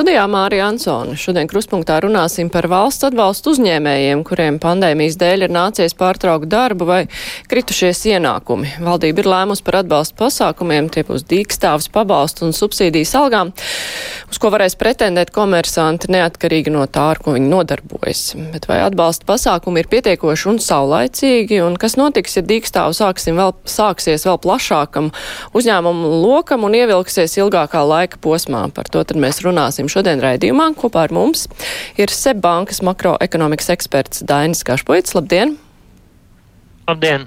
Studijā Mārija Ansone. Šodien kruspunktā runāsim par valsts atbalstu uzņēmējiem, kuriem pandēmijas dēļ ir nācies pārtraukt darbu vai kritušies ienākumi. Valdība ir lēmusi par atbalstu pasākumiem, tie būs dīkstāvs, pabalstu un subsīdijas algām, uz ko varēs pretendēt komersanti neatkarīgi no tā, ar ko viņi nodarbojas. Bet vai atbalsta pasākumi ir pietiekoši un saulaicīgi, un kas notiks, ja dīkstāvu sāksim vēl, sāksies vēl plašākam uzņēmumu lokam un ievilksies ilgākā laika posmā? Par to tad mēs runāsim šodien raidījumā. Kopā ar mums ir SEB bankas makroekonomikas eksperts Dainis Kašpoits. Labdien! Labdien!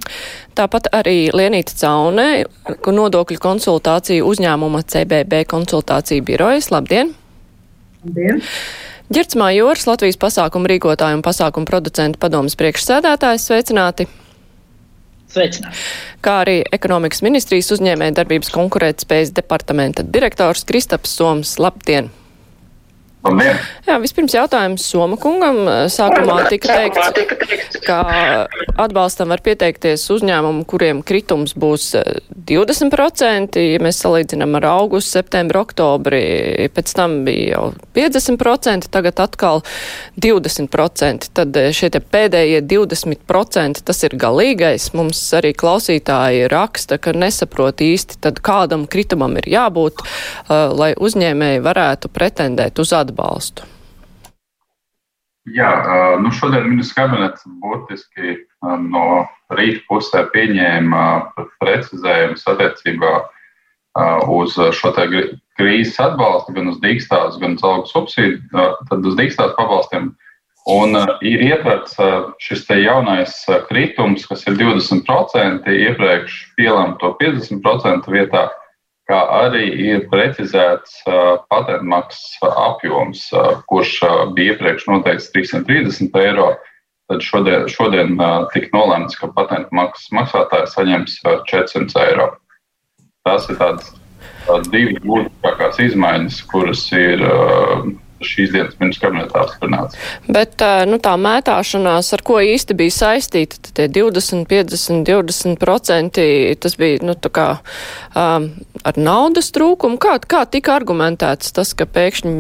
Tāpat arī Lienīta Caunē, nodokļu konsultāciju uzņēmuma CBB konsultāciju birojas. Labdien! Labdien! Girts Majors, Latvijas pasākumu rīkotāju un pasākumu producentu padomas priekšsēdētājs, sveicināti! Sveicināti! Kā arī ekonomikas ministrijas uzņēmē darbības konkurētspējas departamenta direktors Kristaps Soms. Labdien! Labdien! Jā, vispirms jautājums Soma kungam. Sākumā tika teikts, ka atbalstam var pieteikties uzņēmumu, kuriem kritums būs 20%, ja mēs salīdzinām ar augustu, septembru, oktobri, pēc tam bija jau 50%, tagad atkal 20%. Tad šie te pēdējie 20% tas ir galīgais. Mums arī klausītāji raksta, ka nesaprot īsti, tad kādam kritumam ir jābūt, uh, lai uzņēmēji varētu pretendēt uz atbalstu atbalstu? Jā, nu šodien ministrs kabinets burtiski no rīta pusē pieņēma precizējumus attiecībā uz šo krīzes atbalstu, gan uz dīkstās, gan uz algu subsīdiju, tad uz dīkstās pabalstiem. Un ir ietverts šis te jaunais kritums, kas ir 20%, iepriekš pielēm to 50% vietā kā arī ir precizēts patentmaksas apjoms, kurš bija iepriekš noteikts 330 eiro. Tad šodien, šodien tika nolēmts, ka patentu maksas maksātājs saņems 400 eiro. Tas ir tāds divi būtiskākās izmaiņas, kuras ir šīs dienas ministrs kabinetā apstiprināts. Bet nu, tā mētāšanās, ar ko īsti bija saistīta, tie 20, 50, 20 procenti, tas bija nu, kā, um, ar naudas trūkumu. Kā, kā tika argumentēts tas, ka pēkšņi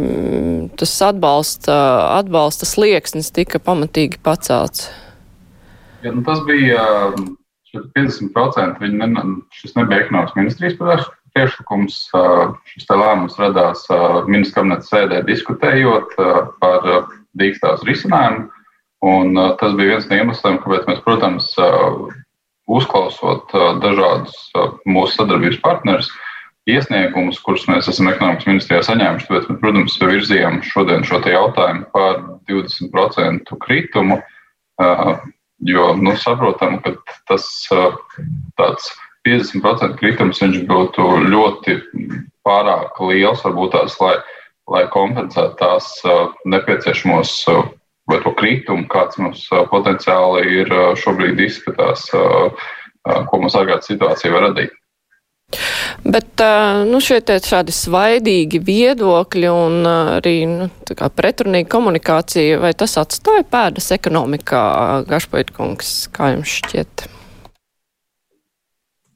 tas atbalsta, atbalsta slieksnis tika pamatīgi pacelts? Ja, nu, tas bija 50%. Viņi ne, šis nebija ekonomikas ministrijas pavērs priekšlikums, šis lēmums radās ministra kabineta sēdē diskutējot par dīkstāvs risinājumu. Un tas bija viens no iemesliem, kāpēc mēs, protams, uzklausot dažādus mūsu sadarbības partnerus, iesniegumus, kurus mēs esam ekonomikas ministrijā saņēmuši, tāpēc mēs, protams, virzījām šodien šo jautājumu par 20% kritumu, jo nu, saprotam, ka tas tāds 50% kritums būtu ļoti pārāk liels, varbūt tās, lai, lai kompensētu tās nepieciešamos vai to kritumu, kāds mums potenciāli ir šobrīd izskatās, ko mums ārkārtas situācija var radīt. Bet nu, šie tādi svaidīgi viedokļi un arī nu, pretrunīga komunikācija, vai tas atstāja pēdas ekonomikā, Gašpaitkungs, kā jums šķiet?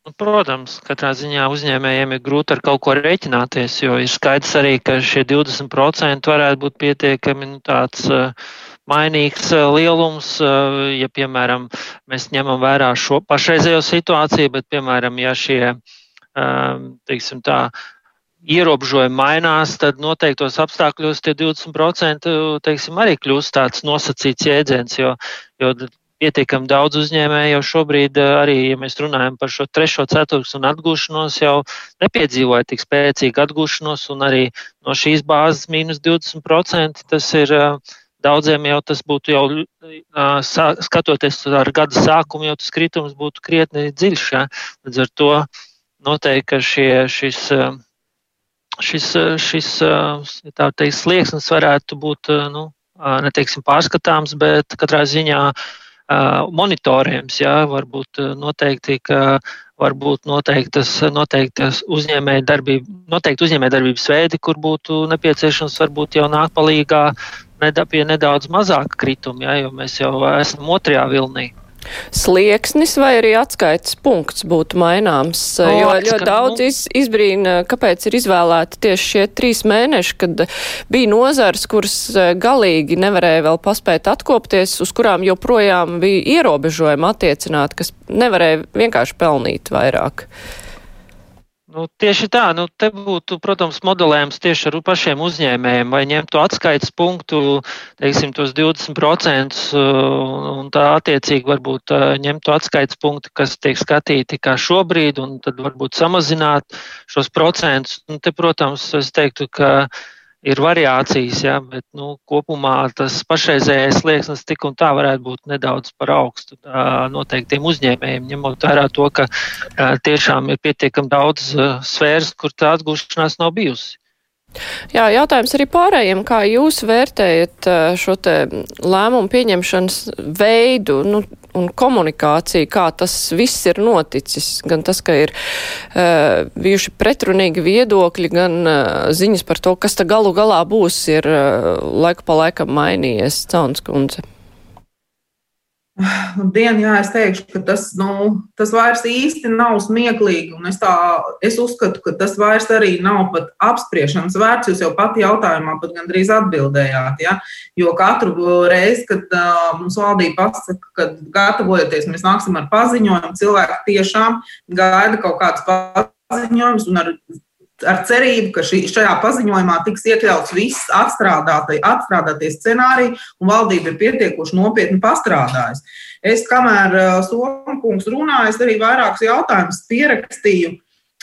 Nu, protams, katrā ziņā uzņēmējiem ir grūti ar kaut ko rēķināties, jo ir skaidrs arī, ka šie 20% varētu būt pietiekami nu, tāds uh, mainīgs uh, lielums, uh, ja, piemēram, mēs ņemam vērā šo pašreizējo situāciju, bet, piemēram, ja šie, teiksim tā, ierobežojumi mainās, tad noteiktos apstākļos tie 20% teiksim, arī kļūst tāds nosacīts jēdziens, jo, jo pietiekami daudz uzņēmēju jau šobrīd, eh, arī, ja mēs runājam par šo trešo ceturksni un atgūšanos, jau nepiedzīvoja tik spēcīgu atgūšanos, un arī no šīs bāzes mīnus 20% tas ir. Eh, daudziem jau tas būtu jau, eh, skatoties ar gada sākumu, jau tas kritums būtu krietni dziļš. Ja? Līdz ar to noteikti, ka šie, šis, šis, šis teikt, slieksnis varētu būt, nu, neteiksim pārskatāms, bet katrā ziņā uh, monitorējums. Jā, varbūt noteikti, ka varbūt noteiktas, noteiktas uzņēmēja darbība, noteikti uzņēmēja darbības veidi, kur būtu nepieciešams varbūt jau nāk palīgā pie nedaudz mazāka krituma, ja, jo mēs jau esam otrajā vilnī slieksnis vai arī atskaites punkts būtu maināms? O, jo ļoti daudz iz, izbrīna, kāpēc ir izvēlēti tieši šie trīs mēneši, kad bija nozars, kuras e, galīgi nevarēja vēl paspēt atkopties, uz kurām joprojām bija ierobežojumi attiecināt, kas nevarēja vienkārši pelnīt vairāk. Nu, tieši tā, nu, te būtu, protams, modelējums tieši ar pašiem uzņēmējiem, vai ņemt to atskaites punktu, teiksim, tos 20%, un tā attiecīgi varbūt ņemt to atskaites punktu, kas tiek skatīti kā šobrīd, un tad varbūt samazināt šos procentus. Un te, protams, es teiktu, ka ir variācijas, ja, bet nu, kopumā tas pašreizējais slieksnis tik un tā varētu būt nedaudz par augstu noteiktiem uzņēmējiem, ņemot vērā to, ka tiešām ir pietiekami daudz sfēras, kur tā atgūšanās nav bijusi. Jā, jautājums arī pārējiem, kā jūs vērtējat šo te lēmumu pieņemšanas veidu nu, un komunikāciju, kā tas viss ir noticis, gan tas, ka ir uh, bijuši pretrunīgi viedokļi, gan uh, ziņas par to, kas ta galu galā būs, ir uh, laiku pa laikam mainījies, Cauns kundze. Dienu, jā, es teikšu, ka tas, nu, tas vairs īsti nav smieklīgi. Es, tā, es uzskatu, ka tas vairs arī nav pat apspriešanas vērts. Jūs jau pati jautājumā pat gandrīz atbildējāt. Ja? Jo katru reizi, kad uh, mums valdība pasaka, ka gatavojoties, mēs nāksim ar paziņojumu, cilvēki tiešām gaida kaut kādus paziņojumus un ar ar cerību, ka šī, šajā paziņojumā tiks iekļauts viss atstrādātie scenāriji, un valdība ir pietiekuši nopietni pastrādājusi. Es, kamēr Somijas kungs runāja, es arī vairākus jautājumus pierakstīju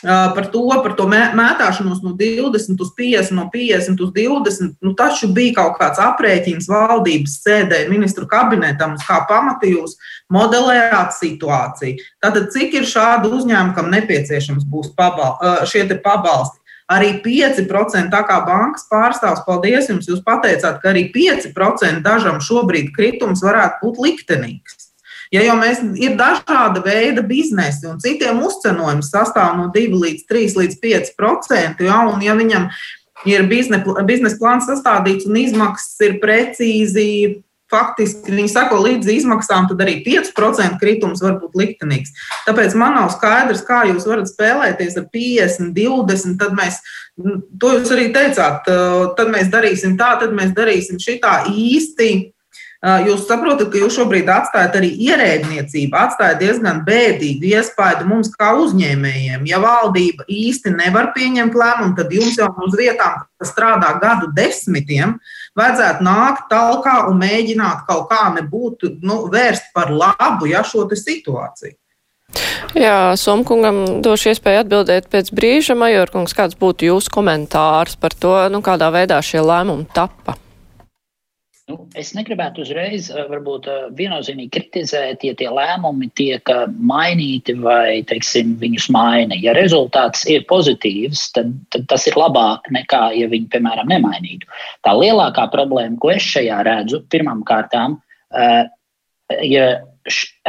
par to, par to mētāšanos no 20 uz 50, no 50 uz 20. Nu, taču bija kaut kāds aprēķins valdības sēdē, ministru kabinetam, uz kā pamata jūs modelējāt situāciju. Tātad, cik ir šādu uzņēmumu, kam nepieciešams būs pabal, šie pabalsti? Arī 5%, tā kā bankas pārstāvs, paldies jums, jūs pateicāt, ka arī 5% dažam šobrīd kritums varētu būt liktenīgs. Ja jau mēs ir dažāda veida biznesi un citiem uzcenojums sastāv no 2 līdz 3 līdz 5 procenti, ja, un ja viņam ir biznesa plāns sastādīts un izmaksas ir precīzi faktiski viņi sako līdzi izmaksām, tad arī 5% kritums var būt liktenīgs. Tāpēc man nav skaidrs, kā jūs varat spēlēties ar 50, 20. Tad mēs, to jūs arī teicāt, tad mēs darīsim tā, tad mēs darīsim šitā īsti. Jūs saprotat, ka jūs šobrīd atstājat arī ierēdniecību, atstājat diezgan bēdīgu iespaidu mums kā uzņēmējiem. Ja valdība īsti nevar pieņemt lēmumu, tad jums jau uz vietām, kas strādā gadu desmitiem, vajadzētu nākt talkā un mēģināt kaut kā nebūtu nu, vērst par labu ja, šo situāciju. Jā, Somkungam došu iespēju atbildēt pēc brīža. Majorkungs, kāds būtu jūsu komentārs par to, nu, kādā veidā šie lēmumi tappa? Nu, es negribētu uzreiz eh, varbūt, eh, viennozīmīgi kritizēt, ja tie lēmumi tiek eh, mainīti vai teiksim, viņus maina. Ja rezultāts ir pozitīvs, tad, tad tas ir labāk nekā, ja viņi, piemēram, nemainītu. Tā lielākā problēma, ko es šajā redzu, pirmām kārtām, ja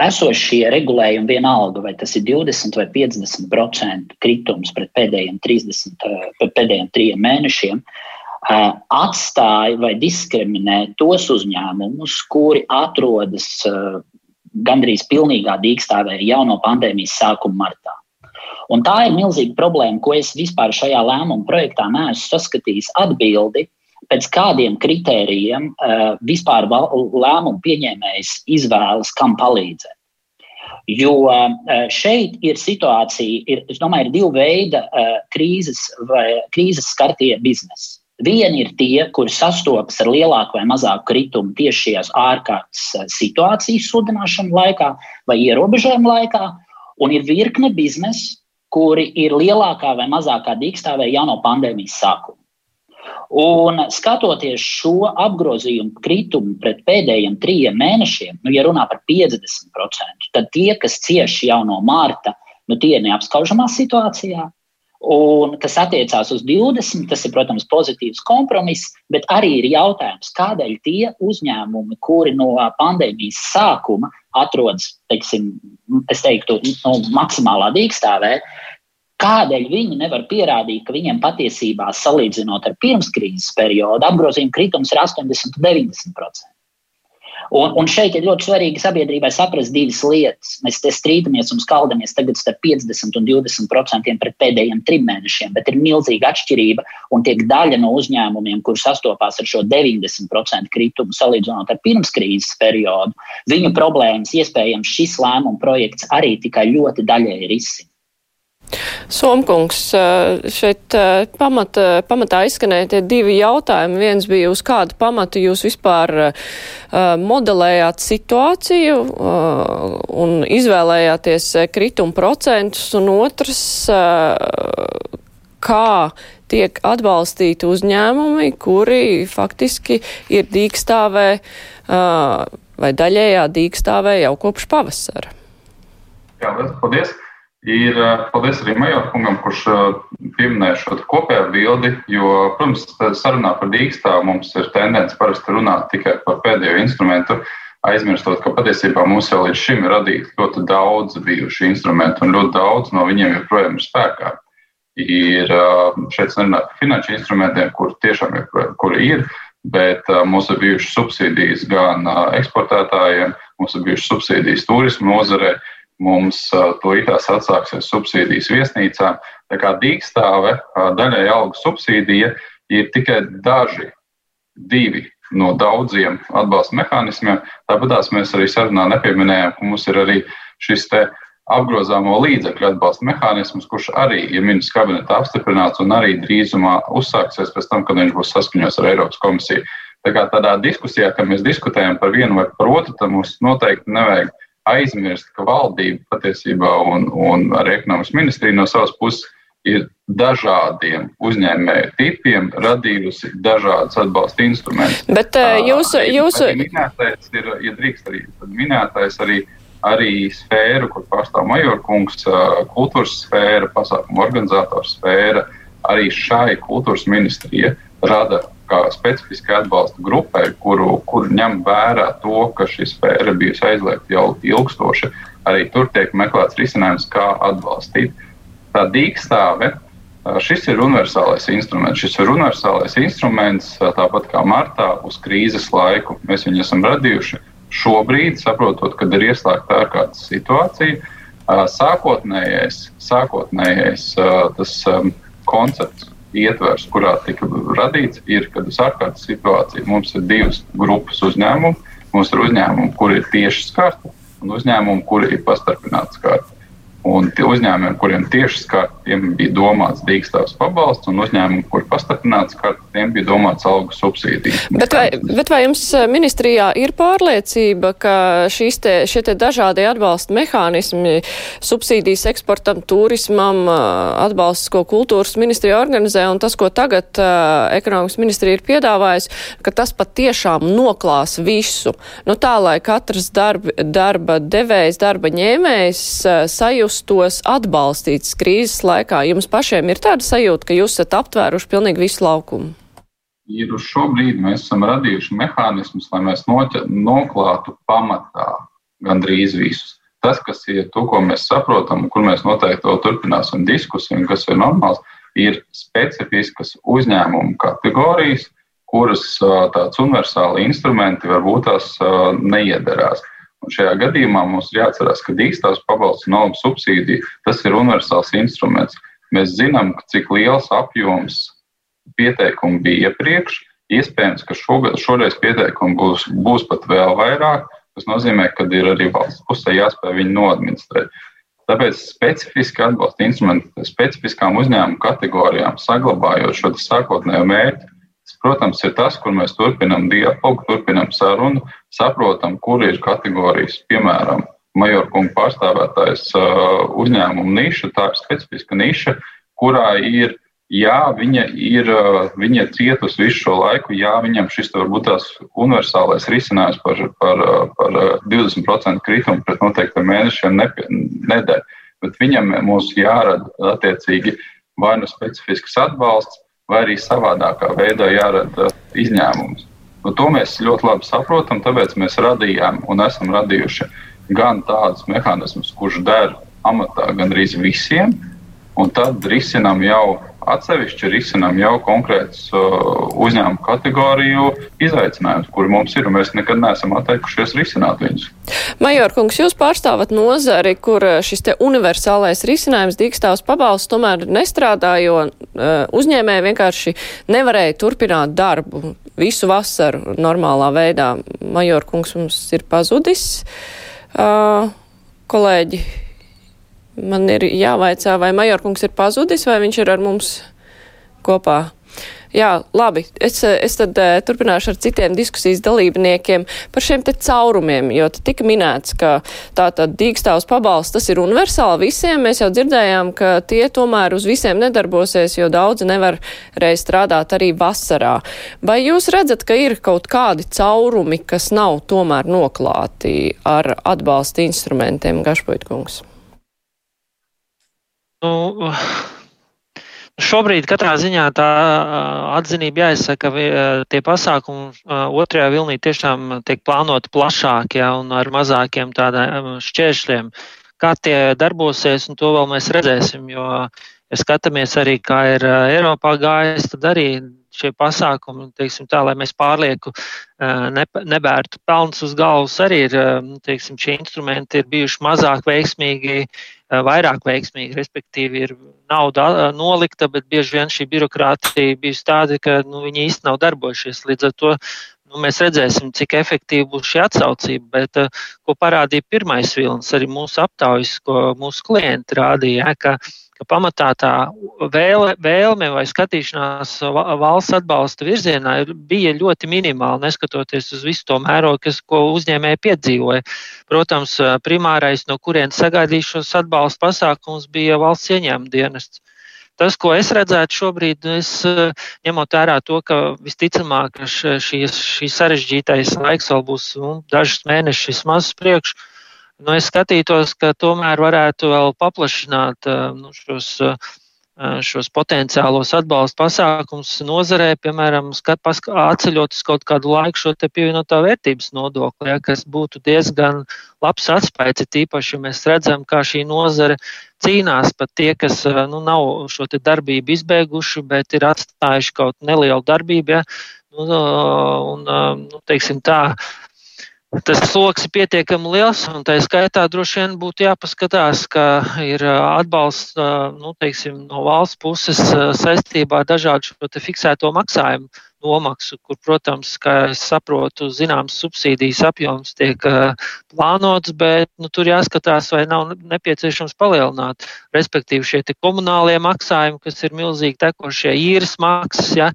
esošie regulējumi vienalga, vai tas ir 20 vai 50 procentu kritums pret pēdējiem 30, pret pēdējiem trim mēnešiem, uh, atstāja vai diskriminē tos uzņēmumus, kuri atrodas gandrīz pilnīgā dīkstāvē jau no pandēmijas sākuma martā. Un tā ir milzīga problēma, ko es vispār šajā lēmuma projektā neesmu saskatījis atbildi, pēc kādiem kritērijiem vispār lēmumu pieņēmējs izvēlas, kam palīdzēt. Jo šeit ir situācija, ir, es domāju, ir divi veidi krīzes krīzes skartie biznesi. Vieni ir tie, kuri sastopas ar lielāku vai mazāku kritumu tieši šajās ārkārtas eh, situācijas sludināšanas laikā vai ierobežojuma laikā, un ir virkne biznesa, kuri ir lielākā vai mazākā dīkstāvē jau no pandēmijas sākuma. Un skatoties šo apgrozījumu kritumu pret pēdējiem trim mēnešiem, nu, ja runā par 50%, tad tie, kas cieši jau no mārta, nu, tie ir neapskaužamā situācijā. Un, kas attiecās uz 20, tas ir, protams, pozitīvs kompromiss, bet arī ir jautājums, kādēļ tie uzņēmumi, kuri no pandēmijas sākuma atrodas, teiksim, teiktu, no maksimālā dīkstāvē, Kādēļ viņi nevar pierādīt, ka viņiem patiesībā, salīdzinot ar pirmskrīzes periodu, apgrozījuma kritums ir 80 un 90%? Un, un šeit ir ļoti svarīgi sabiedrībai saprast divas lietas. Mēs te strīdamies un skaldamies tagad starp 50 un 20 procentiem pret pēdējiem trim mēnešiem, bet ir milzīga atšķirība un tiek daļa no uzņēmumiem, kur sastopās ar šo 90% kritumu salīdzinot ar pirmskrīzes periodu. Viņu problēmas iespējams šis lēmuma projekts arī tikai ļoti daļēji risina. Somkungs, šeit pamata, pamatā izskanēja tie divi jautājumi. Viens bija, uz kādu pamatu jūs vispār modelējāt situāciju un izvēlējāties krituma procentus, un otrs, kā tiek atbalstīti uzņēmumi, kuri faktiski ir dīkstāvē vai daļējā dīkstāvē jau kopš pavasara. Jā, paldies! Ir paldies arī Majorkungam, kurš pieminēja šo kopējo bildi, jo, protams, sarunā par dīkstāvu mums ir tendence parasti runāt tikai par pēdējo instrumentu, aizmirstot, ka patiesībā mums jau līdz šim ir radīti ļoti daudz bijuši instrumenti, un ļoti daudz no viņiem joprojām ir spēkā. Ir šeit nerunāt par finanšu instrumentiem, kur tiešām ir, kuri ir, bet mums ir bijušas subsīdijas gan eksportētājiem, mums ir bijušas subsīdijas turismu nozarei Mums tūlītās atsāksies subsīdijas viesnīcām. Tā kā dīkstāve, daļai algu subsīdija ir tikai daži, divi no daudziem atbalsta mehānismiem. Tāpat mēs arī sarunā nepieminējām, ka mums ir arī šis te apgrozāmo līdzekļu atbalsta mehānisms, kurš arī ir ministrs kabinetā apstiprināts un arī drīzumā uzsāksies pēc tam, kad viņš būs saskaņots ar Eiropas komisiju. Tā kā tādā diskusijā, kad mēs diskutējam par vienu vai par otru, tad mums noteikti nevajag aizmirst, ka valdība patiesībā un, un arī ekonomikas ministrija no savas puses ir dažādiem uzņēmēju tipiem radījusi dažādas atbalsta instrumentus. Bet jūsu. jūsu... Minētais ir, ja drīkst arī, minētais arī, arī sfēra, kur pārstāv Majorkungs, kultūras sfēra, pasākumu organizatoru sfēra, arī šai kultūras ministrija rada kā specifiskai atbalsta grupai, kuru, kuru ņem vērā to, ka šī sfēra bijusi aizliegta jau ilgstoši. Arī tur tiek meklēts risinājums, kā atbalstīt. Tā dīkstāve, šis ir universālais instruments. Šis ir universālais instruments, tāpat kā martā, uz krīzes laiku. Mēs viņu esam radījuši šobrīd, saprotot, kad ir ieslēgta ārkārtas situācija. Sākotnējais, sākotnējais tas koncepts ietvers, kurā tika radīts, ir, kad uz ārkārtas situāciju mums ir divas grupas uzņēmumu. Mums ir uzņēmumi, kuri ir tieši skarti, un uzņēmumi, kuri ir pastarpināti skarti. Un tie uzņēmumiem, kuriem tieši skartiem bija domāts dīkstāvs pabalsts, un uzņēmumiem, kuri pastatināts skartiem bija domāts algu subsīdijas. Bet vai, bet vai jums eh, ministrijā ir pārliecība, ka šīs te, šie te dažādie atbalsta mehānismi, subsīdijas eksportam, turismam, eh, atbalsts, ko kultūras ministrija organizē, un tas, ko tagad uh, ekonomikas ministrija ir piedāvājusi, ka tas patiešām noklās visu? Nu tā, lai katrs darba, darba devējs, darba ņēmējs uh, sajūst, justos atbalstīts krīzes laikā? Jums pašiem ir tāda sajūta, ka jūs esat aptvēruši pilnīgi visu laukumu? Ir uz šo brīdi mēs esam radījuši mehānismus, lai mēs noķa, noklātu pamatā gandrīz visus. Tas, kas ir to, ko mēs saprotam, un kur mēs noteikti vēl turpināsim diskusiju, un kas ir normāls, ir specifiskas uzņēmumu kategorijas, kuras tāds universāli instrumenti varbūt tās neiederās. Un šajā gadījumā mums ir jāatcerās, ka dīkstāvs pabalsts un algu subsīdija tas ir universāls instruments. Mēs zinām, cik liels apjoms pieteikumu bija iepriekš. Iespējams, ka šogad, šoreiz pieteikumu būs, būs pat vēl vairāk. Tas nozīmē, ka ir arī valsts pusē jāspēj viņu noadministrēt. Tāpēc specifiski atbalsta instrumenti specifiskām uzņēmumu kategorijām, saglabājot šo sākotnējo mērķi, protams, ir tas, kur mēs turpinām dialogu, turpinām sarunu, saprotam, kur ir kategorijas, piemēram, Majorkunga pārstāvētājs uzņēmuma niša, tā ir specifiska niša, kurā ir, jā, viņa ir, viņa ir cietusi visu šo laiku, jā, viņam šis varbūt tās universālais risinājums par, par, par 20% kritumu pret noteiktiem mēnešiem nedēļ, bet viņam mums jārada attiecīgi vai nu specifisks atbalsts, vai arī savādākā veidā jārada izņēmums. Nu, to mēs ļoti labi saprotam, tāpēc mēs radījām un esam radījuši gan tādus mehānismus, kurš der amatā gandrīz visiem, un tad risinām jau atsevišķi risinām jau konkrētus uh, uzņēmumu kategoriju izaicinājumus, kuri mums ir, un mēs nekad neesam atteikušies risināt viņus. Major kungs, jūs pārstāvat nozari, kur uh, šis te universālais risinājums dīkstāvs pabalsts tomēr nestrādā, jo uh, uzņēmēji vienkārši nevarēja turpināt darbu visu vasaru normālā veidā. Major kungs mums ir pazudis. Uh, kolēģi, Man ir jāvaicā, vai Majorkungs ir pazudis, vai viņš ir ar mums kopā. Jā, labi. Es, es tad uh, turpināšu ar citiem diskusijas dalībniekiem par šiem te caurumiem, jo te tika minēts, ka tā tad dīkstāvs pabalsts, tas ir universāli visiem. Mēs jau dzirdējām, ka tie tomēr uz visiem nedarbosies, jo daudzi nevar reiz strādāt arī vasarā. Vai jūs redzat, ka ir kaut kādi caurumi, kas nav tomēr noklāti ar atbalsta instrumentiem, Gašpoitkungs? Nu, šobrīd katrā ziņā tā atzinība jāizsaka, tie pasākumi otrajā vilnī tiešām tiek plānoti plašāk ja, un ar mazākiem tādiem šķēršļiem. Kā tie darbosies, un to vēl mēs redzēsim, jo, ja skatāmies arī, kā ir Eiropā gājis, tad arī šie pasākumi, teiksim, tā, lai mēs pārlieku ne, nebērtu pelnus uz galvas, arī ir, teiksim, šie instrumenti ir bijuši mazāk veiksmīgi vairāk veiksmīgi, respektīvi ir nauda nolikta, bet bieži vien šī birokrātija bijusi tāda, ka nu, viņi īsti nav darbojušies. Līdz ar to nu, mēs redzēsim, cik efektīva būs šī atsaucība. Bet, ko parādīja pirmais vilnis, arī mūsu aptaujas, ko mūsu klienti rādīja, ka ka pamatā tā vēle, vēlme vai skatīšanās valsts atbalsta virzienā bija ļoti minimāla, neskatoties uz visu to mērogu, kas, ko uzņēmēji piedzīvoja. Protams, primārais, no kurienes sagaidīja šos atbalsta pasākumus, bija valsts ieņēmuma dienests. Tas, ko es redzētu šobrīd, es ņemot vērā to, ka visticamāk šīs sarežģītais laiks vēl būs nu, dažus mēnešus maz priekšu, Nu, es skatītos, ka tomēr varētu vēl paplašināt eh, nu, šos, eh, šos potenciālos atbalsta pasākums nozarē, piemēram, skat, pask, atceļot uz kaut kādu laiku šo te pievienotā vērtības nodokli, ja, kas būtu diezgan labs atspējas, tīpaši, ja mēs redzam, kā šī nozare cīnās pat tie, kas eh, nu, nav šo te darbību izbeiguši, bet ir atstājuši kaut nelielu darbību, ja, nu, un, nu, teiksim tā, tas sloks ir pietiekami liels, un tā skaitā droši vien būtu jāpaskatās, ka ir atbalsts nu, teiksim, no valsts puses saistībā ar dažādu šo fiksēto maksājumu nomaksu, kur, protams, kā es saprotu, zināms subsīdijas apjoms tiek plānots, bet nu, tur jāskatās, vai nav nepieciešams palielināt. Respektīvi, šie komunālie maksājumi, kas ir milzīgi tekošie īres maksas. Ja,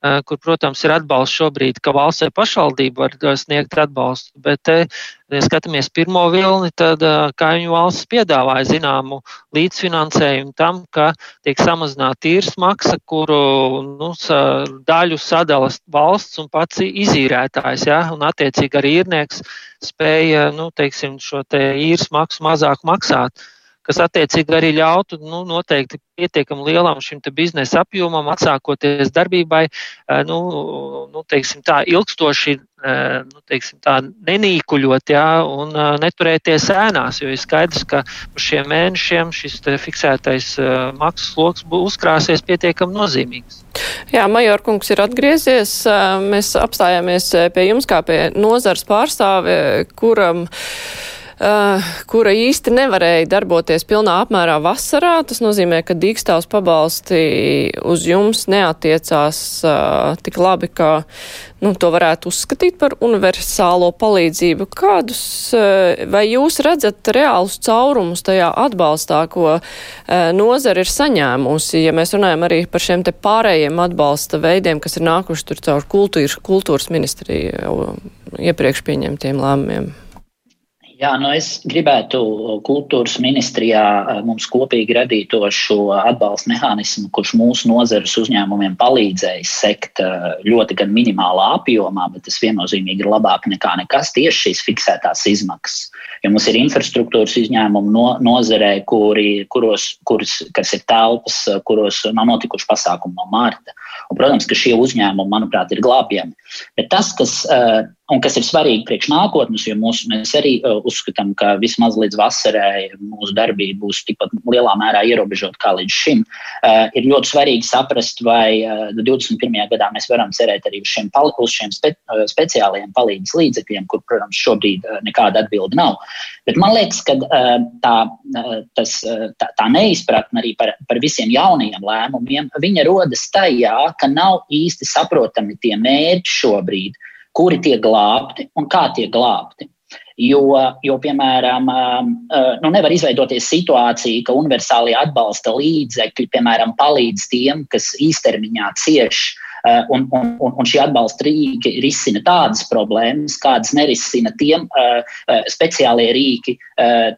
kur, protams, ir atbalsts šobrīd, ka valsts vai pašvaldība var eh, sniegt atbalstu. Bet, ja skatāmies pirmo vilni, tad eh, kaimiņu valsts piedāvāja zināmu līdzfinansējumu tam, ka tiek samazināta īres maksa, kuru nu, daļu sadalas valsts un pats izīrētājs. Ja? Un, attiecīgi, arī īrnieks spēja nu, teiksim, šo te īres maksu mazāk maksāt kas attiecīgi arī ļautu nu, noteikti pietiekami lielam šim biznesa apjomam, atsākoties darbībai, eh, nu, nu, teiksim, tā ilgstoši eh, nu, teiksim, tā nenīkuļot jā, un eh, neturēties ēnās, jo ir skaidrs, ka uz šiem mēnešiem šis fiksētais maksas sloks uzkrāsies pietiekami nozīmīgs. Jā, Major kungs ir atgriezies. Mēs apstājāmies pie jums kā pie nozars pārstāve, kuram uh, kura īsti nevarēja darboties pilnā apmērā vasarā. Tas nozīmē, ka dīkstāvs pabalsti uz jums neatiecās uh, tik labi, ka nu, to varētu uzskatīt par universālo palīdzību. Kādus, uh, vai jūs redzat reālus caurumus tajā atbalstā, ko nozara ir saņēmusi, ja mēs runājam arī par šiem te pārējiem atbalsta veidiem, kas ir nākuši tur caur kultūras, kultūras ministriju iepriekš pieņemtiem lēmumiem? Jā, nu es gribētu kultūras ministrijā eh, mums kopīgi radīto šo atbalsta mehānismu, kurš mūsu nozares uzņēmumiem palīdzēja sekt eh, ļoti gan minimālā apjomā, bet tas viennozīmīgi ir labāk nekā nekas tieši šīs fiksētās izmaksas. Jo mums ir infrastruktūras izņēmumi no, nozarē, kuri, kuros, kuras, kas ir telpas, kuros nav notikuši pasākumi no marta. Un, protams, ka šie uzņēmumi, manuprāt, ir glābjami. Bet tas, kas, uh, kas ir svarīgi priekš nākotnes, jo mūs, mēs arī uh, uzskatām, ka vismaz līdz vasarai mūsu darbība būs tikpat lielā mērā ierobežota kā līdz šim, uh, ir ļoti svarīgi saprast, vai uh, 21. gadā mēs varam cerēt arī uz šiem, uz šiem spe, speciālajiem palīdzības līdzekļiem, kur, protams, šobrīd nekāda atbilde nav. Bet man liekas, ka tā, tas, tā, tā neizpratne arī par, par visiem jaunajiem lēmumiem, viņa rodas tajā, ka nav īsti saprotami tie mērķi šobrīd, kuri tiek glābti un kā tiek glābti. Jo, jo piemēram, nu nevar izveidoties situācija, ka universālie atbalsta līdzekļi, piemēram, palīdz tiem, kas īstermiņā cieš, un, un, un šie atbalsta rīki risina tādas problēmas, kādas nerisina tiem speciālie rīki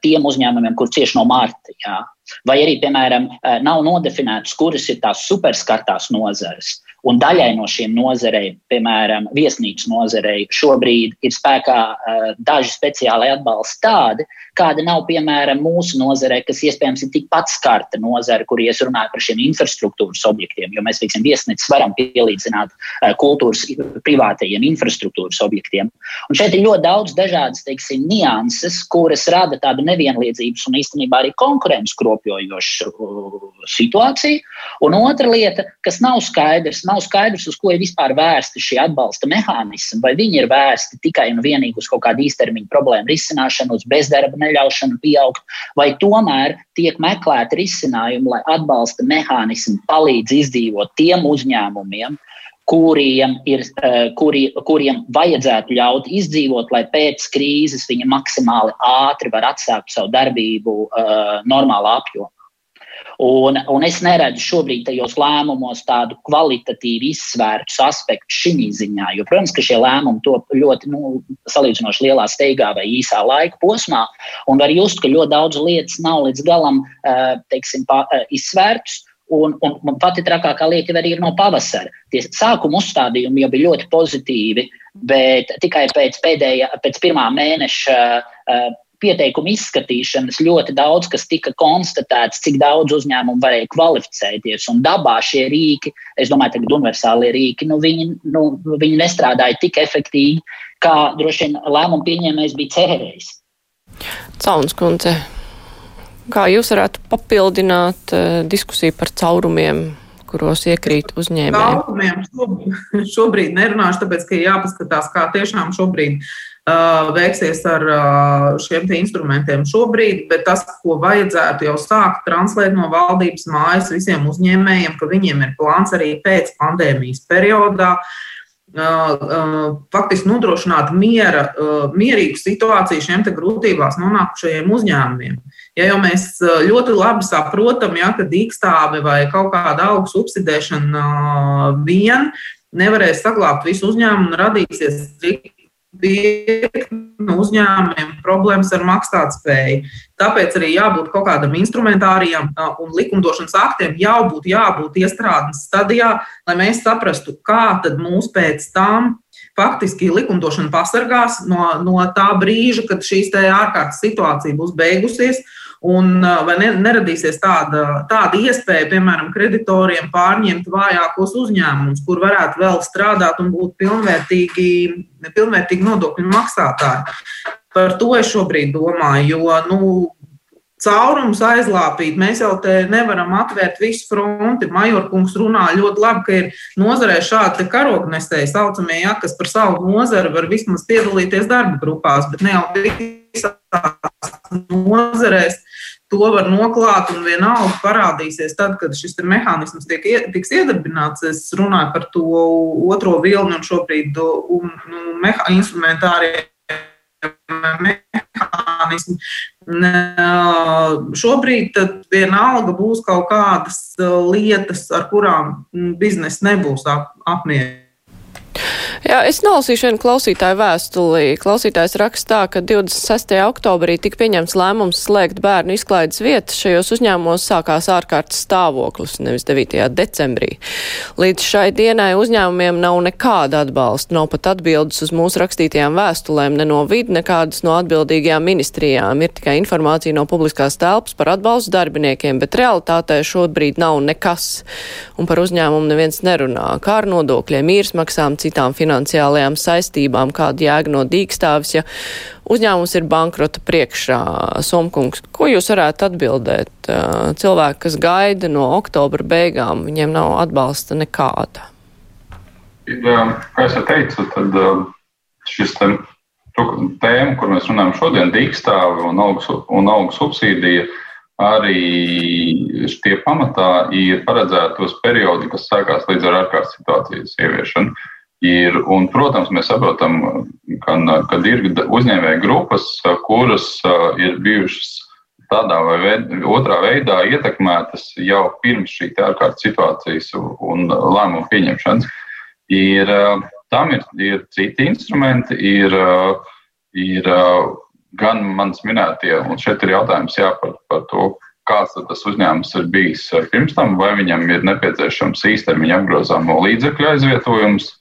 tiem uzņēmumiem, kur cieš no Marta. Jā. Vai arī, piemēram, nav nodefinētas, kuras ir tās superskartās nozares. Un daļai no šīm nozarei, piemēram, viesnīcas nozarei, šobrīd ir spēkā uh, daži speciāli atbalsti tādi, kāda nav, piemēram, mūsu nozarē, kas iespējams ir tikpat skarta nozare, kur es runāju par šiem infrastruktūras objektiem, jo mēs, teiksim, viesnīcas varam pielīdzināt uh, kultūras privātajiem infrastruktūras objektiem. Un šeit ir ļoti daudz dažādas, teiksim, nianses, kuras rada tādu nevienlīdzības un īstenībā arī konkurences kropļojošu uh, situāciju. Un otra lieta, kas nav skaidrs, nav skaidrs, uz ko ir vispār vērsti šie atbalsta mehānismi. Vai viņi ir vērsti tikai un vienīgi uz kaut kādu īstermiņa problēmu risināšanu, uz bezdarba neļaušanu pieaugt, vai tomēr tiek meklēti risinājumi, lai atbalsta mehānismi palīdz izdzīvot tiem uzņēmumiem, kuriem, ir, eh, kuri, kuriem vajadzētu ļaut izdzīvot, lai pēc krīzes viņi maksimāli ātri var atsākt savu darbību uh, normālā apjomā. Un, un es neredzu šobrīd tajos lēmumos tādu kvalitatīvi izsvērtu aspektu šī ziņā. Jo, protams, ka šie lēmumi top ļoti nu, salīdzinoši lielā steigā vai īsā laika posmā, un var just, ka ļoti daudz lietas nav līdz galam eh, teiksim, eh, izsvērtas. Un, un, un pati trakākā lieta arī ir no pavasara. Tie sākuma uzstādījumi jau bija ļoti pozitīvi, bet tikai pēc pēdējā, pēc pirmā mēneša uh, pieteikumu izskatīšanas ļoti daudz, kas tika konstatēts, cik daudz uzņēmumu varēja kvalificēties. Un dabā šie rīki, es domāju, tagad universālie rīki, nu, viņi, nu, viņi nestrādāja tik efektīvi, kā droši vien lēmumu pieņēmējs bija cerējis. Cauns kundze, kā jūs varētu papildināt uh, diskusiju par caurumiem, kuros iekrīt uzņēmēji? Caurumiem šobrīd nerunāšu, tāpēc, ka jāpaskatās, kā tiešām šobrīd veiksies ar šiem instrumentiem šobrīd, bet tas, ko vajadzētu jau sākt translēt no valdības mājas visiem uzņēmējiem, ka viņiem ir plāns arī pēc pandēmijas periodā. Faktiski nodrošināt miera, mierīgu situāciju šiem grūtībās nonākušajiem uzņēmumiem. Ja jau mēs ļoti labi saprotam, ja, ka dīkstāve vai kaut kāda auga subsidēšana vien nevarēs saglabāt visu uzņēmumu un radīsies virkni uzņēmumiem problēmas ar maksātspēju. Tāpēc arī jābūt kaut kādam instrumentārijam un likumdošanas aktiem jau būtu jābūt iestrādes stadijā, lai mēs saprastu, kā tad mūs pēc tam faktiski likumdošana pasargās no, no tā brīža, kad šīs ārkārtas situācija būs beigusies Un vai ne, neradīsies tāda, tāda iespēja, piemēram, kreditoriem pārņemt vājākos uzņēmumus, kur varētu vēl strādāt un būt pilnvērtīgi, pilnvērtīgi nodokļu maksātāji. Par to es šobrīd domāju, jo nu, caurumus aizlāpīt. Mēs jau te nevaram atvērt visu fronti. Majorkungs runā ļoti labi, ka ir nozarē šādi karognesēji saucamie, ja, kas par savu nozari var vismaz piedalīties darba grupās, bet ne jau visās nozarēs to var noklāt un vienalga parādīsies tad, kad šis mehānisms tiek, tiks iedarbināts. Es runāju par to otro vilni un šobrīd un, nu, meha, instrumentārie mehānismi. Šobrīd vienalga būs kaut kādas lietas, ar kurām biznesa nebūs apmierināts. Jā, es nolasīšu vienu klausītāju vēstuli. Klausītājs raksta tā, ka 26. oktobrī tika pieņemts lēmums slēgt bērnu izklaides vietas. Šajos uzņēmumos sākās ārkārtas stāvoklis, nevis 9. decembrī. Līdz šai dienai uzņēmumiem nav nekāda atbalsta, nav pat atbildes uz mūsu rakstītajām vēstulēm, ne no vidu, nekādas no atbildīgajām ministrijām. Ir tikai informācija no publiskās telpas par atbalstu darbiniekiem, bet realitātē šobrīd nav nekas. Un par uzņēmumu neviens nerunā. Kā ar nodokļiem, īres maksām, citām finansēm finansiālajām saistībām, kāda jēga no dīkstāvis, ja uzņēmums ir bankrota priekšā. Somkungs, ko jūs varētu atbildēt? Cilvēki, kas gaida no oktobra beigām, viņiem nav atbalsta nekāda. Kā jau teicu, tad šis tēma, kur mēs runājam šodien, dīkstāvi un algu subsīdija, arī tie pamatā ir paredzētos periodi, kas sākās līdz ar ārkārtas situācijas ieviešanu. Ir, un, protams, mēs saprotam, ka, kad ir uzņēmēju grupas, kuras ir bijušas tādā vai veid, otrā veidā ietekmētas jau pirms šī ārkārtas situācijas un lēmumu pieņemšanas. Ir, tam ir, ir citi instrumenti, ir, ir gan manas minētie, un šeit ir jautājums jā, par, par to, kāds tas uzņēmums ir bijis pirms tam, vai viņam ir nepieciešams īstermiņa apgrozāmo līdzekļu aizvietojums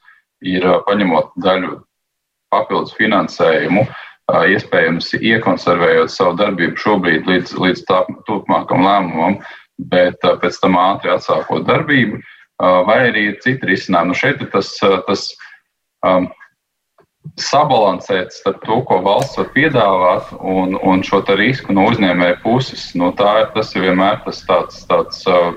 ir paņemot daļu papildus finansējumu, iespējams, iekonservējot savu darbību šobrīd līdz, līdz tā turpmākam lēmumam, bet pēc tam ātri atsākot darbību, vai arī ir citi risinājumi. Nu, šeit ir tas, tas um, sabalansēt starp to, ko valsts var piedāvāt, un, un šo risku no uzņēmēja puses. Nu, tā ir tas ir vienmēr tas tāds. tāds uh,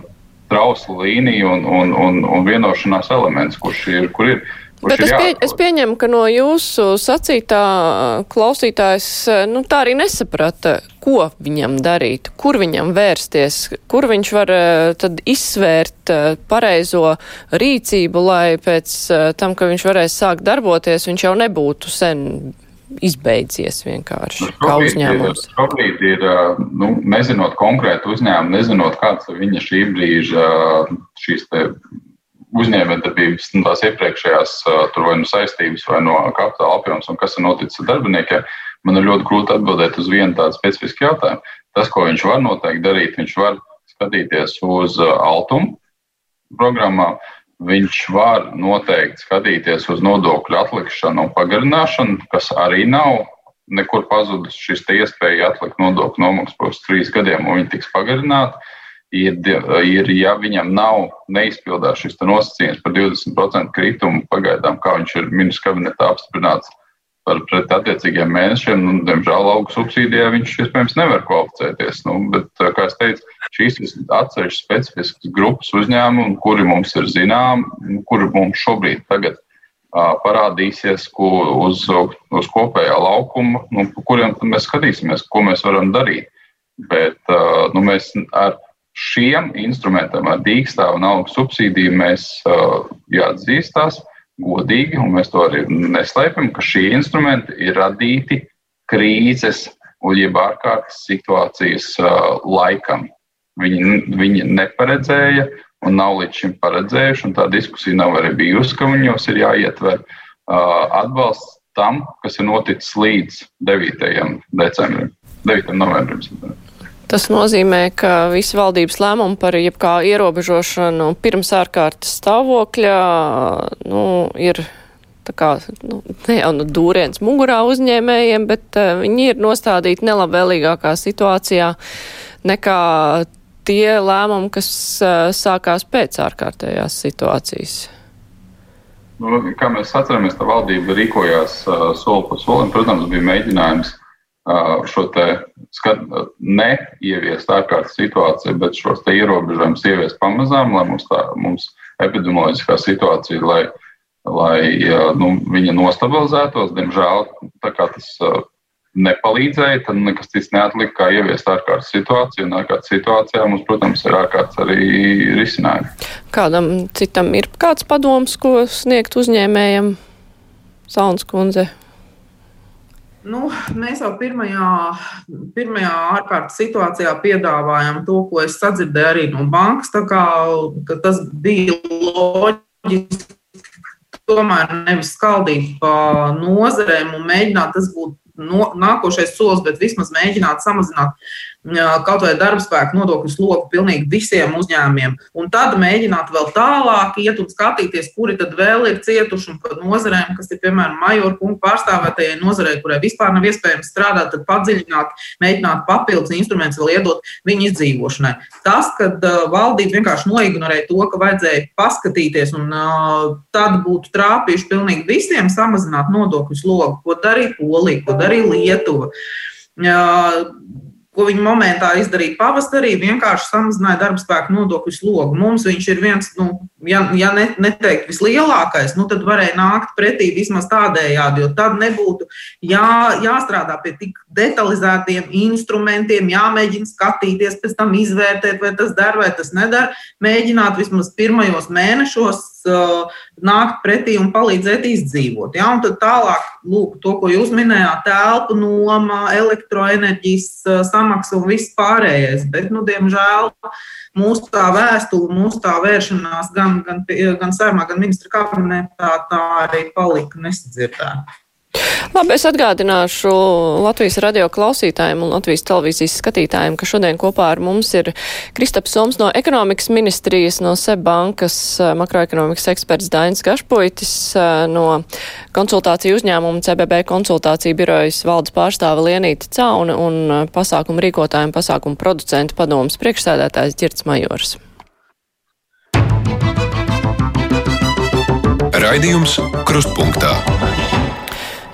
Trausla līnija un, un, un, un vienošanās elements, kurš ir. Kur ir Bet es, pie, es pieņemu, ka no jūsu sacītā klausītājs nu, tā arī nesaprata, ko viņam darīt, kur viņam vērsties, kur viņš var tad izsvērt pareizo rīcību, lai pēc tam, ka viņš varēs sākt darboties, viņš jau nebūtu sen izbeidzies vienkārši nu, kā uzņēmums? Šobrīd ir, nu, nezinot konkrētu uzņēmumu, nezinot, kāds ir viņa šī brīža šīs te uzņēmējdarbības nu, tās iepriekšējās tur vai nu saistības vai no kapitāla apjoms un kas ir noticis ar darbiniekiem, man ir ļoti grūti atbildēt uz vienu tādu specifisku jautājumu. Tas, ko viņš var noteikti darīt, viņš var skatīties uz altumu programmām, viņš var noteikti skatīties uz nodokļu atlikšanu un pagarināšanu, kas arī nav nekur pazudus šis iespēja atlikt nodokļu nomaksas pēc trīs gadiem, un viņi tiks pagarināti ir, ir, ja viņam nav neizpildās šis nosacījums par 20% kritumu pagaidām, kā viņš ir ministrs kabinetā apstiprināts par pret attiecīgiem mēnešiem, nu, diemžēl augu subsīdijā viņš iespējams nevar kvalificēties. Nu, bet, kā es teicu, šīs ir atsevišķas specifiskas grupas uzņēmumu, kuri mums ir zināmi, kuri mums šobrīd tagad parādīsies ko, uz, uz kopējā laukuma, nu, kuriem mēs skatīsimies, ko mēs varam darīt. Bet nu, mēs ar šiem instrumentiem, ar dīkstāvu un algu subsīdiju, mēs uh, jāatzīstās godīgi, un mēs to arī neslēpjam, ka šie instrumenti ir radīti krīzes un jeb ārkārtas situācijas uh, laikam. Viņi, viņi neparedzēja un nav līdz šim paredzējuši, un tā diskusija nav arī bijusi, ka viņos ir jāietver uh, atbalsts tam, kas ir noticis līdz 9. decembrim, 9. novembrim. Tas nozīmē, ka visi valdības lēmumi par jebkā ierobežošanu pirms ārkārtas stāvokļa nu, ir kā nu, ne jau nu dūriens mugurā uzņēmējiem, bet uh, viņi ir nostādīti nelabvēlīgākā situācijā nekā tie lēmumi, kas uh, sākās pēc ārkārtējās situācijas. Nu, kā mēs atceramies, tā valdība rīkojās uh, soli pa solim. Protams, bija mēģinājums šo te skat, neieviest ārkārtas situāciju, bet šos te ierobežojumus ieviest pamazām, lai mums tā mums epidemioloģiskā situācija, lai, lai nu, viņa nostabilizētos. Diemžēl tā kā tas nepalīdzēja, tad nekas cits neatlika, kā ieviest ārkārtas situāciju. Un ārkārtas situācijā mums, protams, ir ārkārtas arī risinājumi. Kādam citam ir kāds padoms, ko sniegt uzņēmējiem? Sauns kundze, Nu, mēs jau pirmajā, pirmajā ārkārtas situācijā piedāvājām to, ko es sadzirdēju arī no bankas. Kā, tas bija loģiski, tomēr nevis skaldīt pa nozarēm un mēģināt tas būt no, nākošais solis, bet vismaz mēģināt samazināt kaut vai darba spēka nodokļu sloku pilnīgi visiem uzņēmumiem. Un tad mēģināt vēl tālāk iet un skatīties, kuri tad vēl ir cietuši un par nozarēm, kas ir piemēram majoru kungu pārstāvētajai nozarei, kurai vispār nav iespējams strādāt, tad padziļināt, mēģināt papildus instrumentus vēl iedot viņu izdzīvošanai. Tas, kad valdība vienkārši noignorēja to, ka vajadzēja paskatīties un tad būtu trāpījuši pilnīgi visiem samazināt nodokļu slogu, ko darīja Polija, ko darīja Lietuva. Ko viņi momentā izdarīja pavasarī, vienkārši samazināja darba spēku nodokļu slogu. Mums viņš ir viens, nu, ja, ja ne, neteikt vislielākais, nu, tad varēja nākt pretī vismaz tādējādi, jo tad nebūtu jā, jāstrādā pie tik detalizētiem instrumentiem, jāmēģina skatīties, pēc tam izvērtēt, vai tas der vai tas nedara. Mēģināt vismaz pirmajos mēnešos nākt pretī un palīdzēt izdzīvot. Ja? Un tad tālāk, lūk, to, ko jūs minējāt, telpu noma, elektroenerģijas uh, samaksa un viss pārējais. Bet, nu, diemžēl, mūsu tā vēstule, mūsu tā vēršanās gan, gan, gan saimā, gan ministra kabinetā tā arī palika nesadzirdēta. Labi, es atgādināšu Latvijas radio klausītājiem un Latvijas televīzijas skatītājiem, ka šodien kopā ar mums ir Kristaps Soms no ekonomikas ministrijas, no SEB bankas eh, makroekonomikas eksperts Dainis Gašpuitis, eh, no konsultāciju uzņēmuma CBB konsultāciju birojas valdes pārstāve Lienīta Cauna un eh, pasākumu rīkotāju un pasākumu producentu padomas priekšsēdētājs Girts Majors. Raidījums Krustpunktā.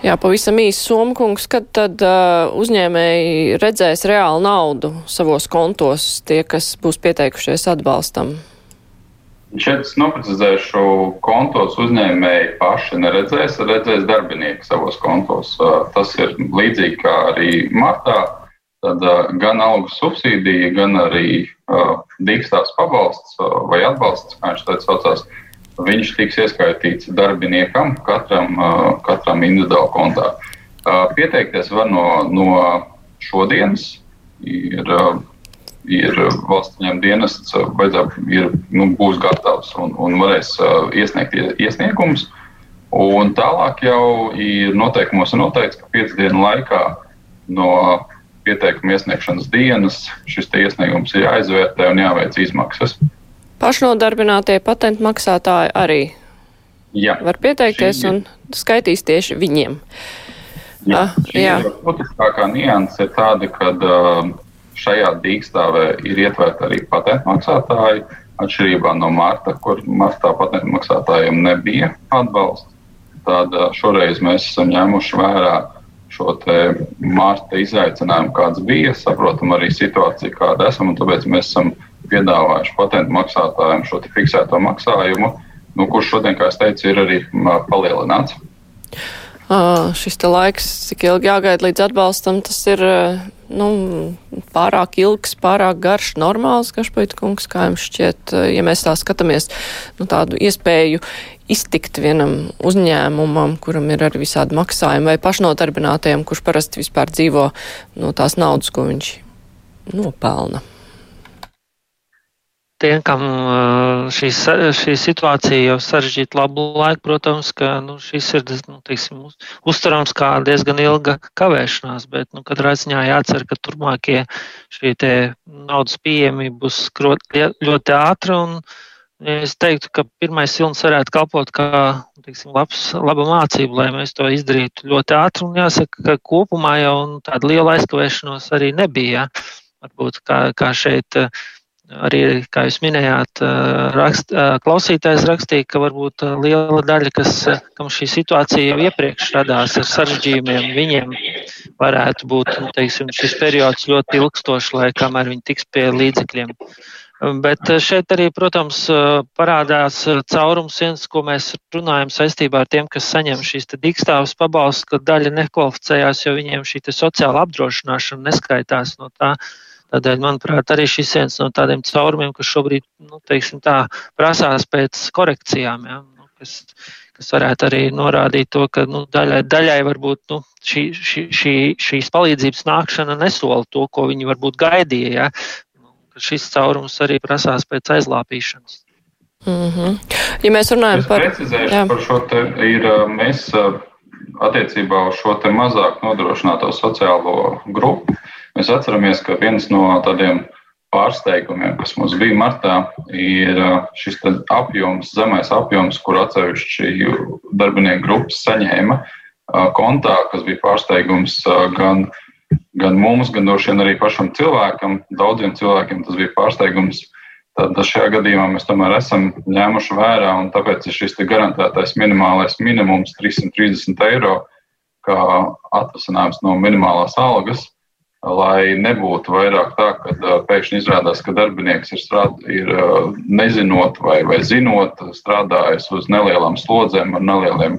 Jā, pavisam īsi Somkungs, kad tad uh, uzņēmēji redzēs reālu naudu savos kontos, tie, kas būs pieteikušies atbalstam? Šeit es noprecizēšu, kontos uzņēmēji paši neredzēs, redzēs darbinieki savos kontos. Tas ir līdzīgi kā arī martā. Tad gan algu subsīdija, gan arī uh, dīkstās pabalsts vai atbalsts, kā viņš teica, saucās, uh, viņš tiks ieskaitīts darbiniekam, katram, katram individuāli kontā. Pieteikties var no, no šodienas. Ir, ir valsts dienests, ir, nu, būs gatavs un, un varēs iesniegt iesniegumus. Un tālāk jau ir noteikumos noteikts, ka piecu dienu laikā no pieteikuma iesniegšanas dienas šis iesniegums ir jāizvērtē un jāveic izmaksas. Pašnodarbinātie patentu maksātāji arī jā. var pieteikties Šī... un skaitīs tieši viņiem. Jā, ah, jā. Būtiskākā nianses ir tāda, ka uh, šajā dīkstāvē ir ietverta arī patentu maksātāji, atšķirībā no Marta, kur Martā patentu maksātājiem nebija atbalsta. Tad uh, šoreiz mēs esam ņēmuši vērā šo Marta izaicinājumu, kāds bija, saprotam arī situāciju, kāda esam, un tāpēc mēs esam piedāvājuši patentu maksātājiem šo fiksēto maksājumu, nu, kurš šodien, kā es teicu, ir arī palielināts. Uh, šis laiks, cik ilgi jāgaida līdz atbalstam, tas ir nu, pārāk ilgs, pārāk garš, normāls, Gašpaita kungs, kā jums šķiet, ja mēs tā skatāmies, nu, tādu iespēju iztikt vienam uzņēmumam, kuram ir arī visādi maksājumi, vai pašnodarbinātajam, kurš parasti vispār dzīvo no tās naudas, ko viņš nopelna tiem, kam šī, šī situācija jau sarežģīta labu laiku, protams, ka nu, šis ir nu, teiksim, uztverams kā diezgan ilga kavēšanās, bet nu, katrā ziņā jācer, ka turpmākie šī naudas pieejamība būs ļoti ātra. Es teiktu, ka pirmais vilnis varētu kalpot kā teiksim, labs, laba mācība, lai mēs to izdarītu ļoti ātri. Un jāsaka, ka kopumā jau tāda liela aizkavēšanos arī nebija. Varbūt kā, kā šeit arī, kā jūs minējāt, rakst, klausītājs rakstīja, ka varbūt liela daļa, kas, kam šī situācija jau iepriekš radās ar sarežģījumiem, viņiem varētu būt nu, teiksim, šis periods ļoti ilgstošs, lai kamēr viņi tiks pie līdzekļiem. Bet šeit arī, protams, parādās caurums viens, ko mēs runājam saistībā ar tiem, kas saņem šīs dīkstāvas pabalstus, ka daļa nekvalificējās, jo viņiem šī sociāla apdrošināšana neskaitās no tā. Tādēļ, manuprāt, arī šis viens no tādiem caurumiem, kas šobrīd nu, tā, prasās pēc korekcijām, ja, nu, kas, kas varētu arī norādīt to, ka nu, daļai, daļai varbūt nu, šī, šī, šī, šīs palīdzības nākšana nesola to, ko viņi varbūt gaidīja. Ja, šis caurums arī prasās pēc aizlāpīšanas. Mm -hmm. Ja mēs runājam es par. Par šo te ir mēs attiecībā uz šo te mazāk nodrošināto sociālo grupu. Mēs atceramies, ka viens no tādiem pārsteigumiem, kas mums bija martā, ir šis apjoms, zemais apjoms, kur atsevišķi darbinieku grupas saņēma kontā, kas bija pārsteigums gan, gan mums, gan droši vien arī pašam cilvēkam. Daudziem cilvēkiem tas bija pārsteigums Tad šajā gadījumā mēs tomēr esam ņēmuši vērā, un tāpēc ir šis garantētais minimālais minimums 330 eiro, kā atvasinājums no minimālās algas, lai nebūtu vairāk tā, ka pēkšņi izrādās, ka darbinieks ir, strād, ir nezinot vai, vai zinot, strādājis uz nelielām slodzēm ar nelieliem,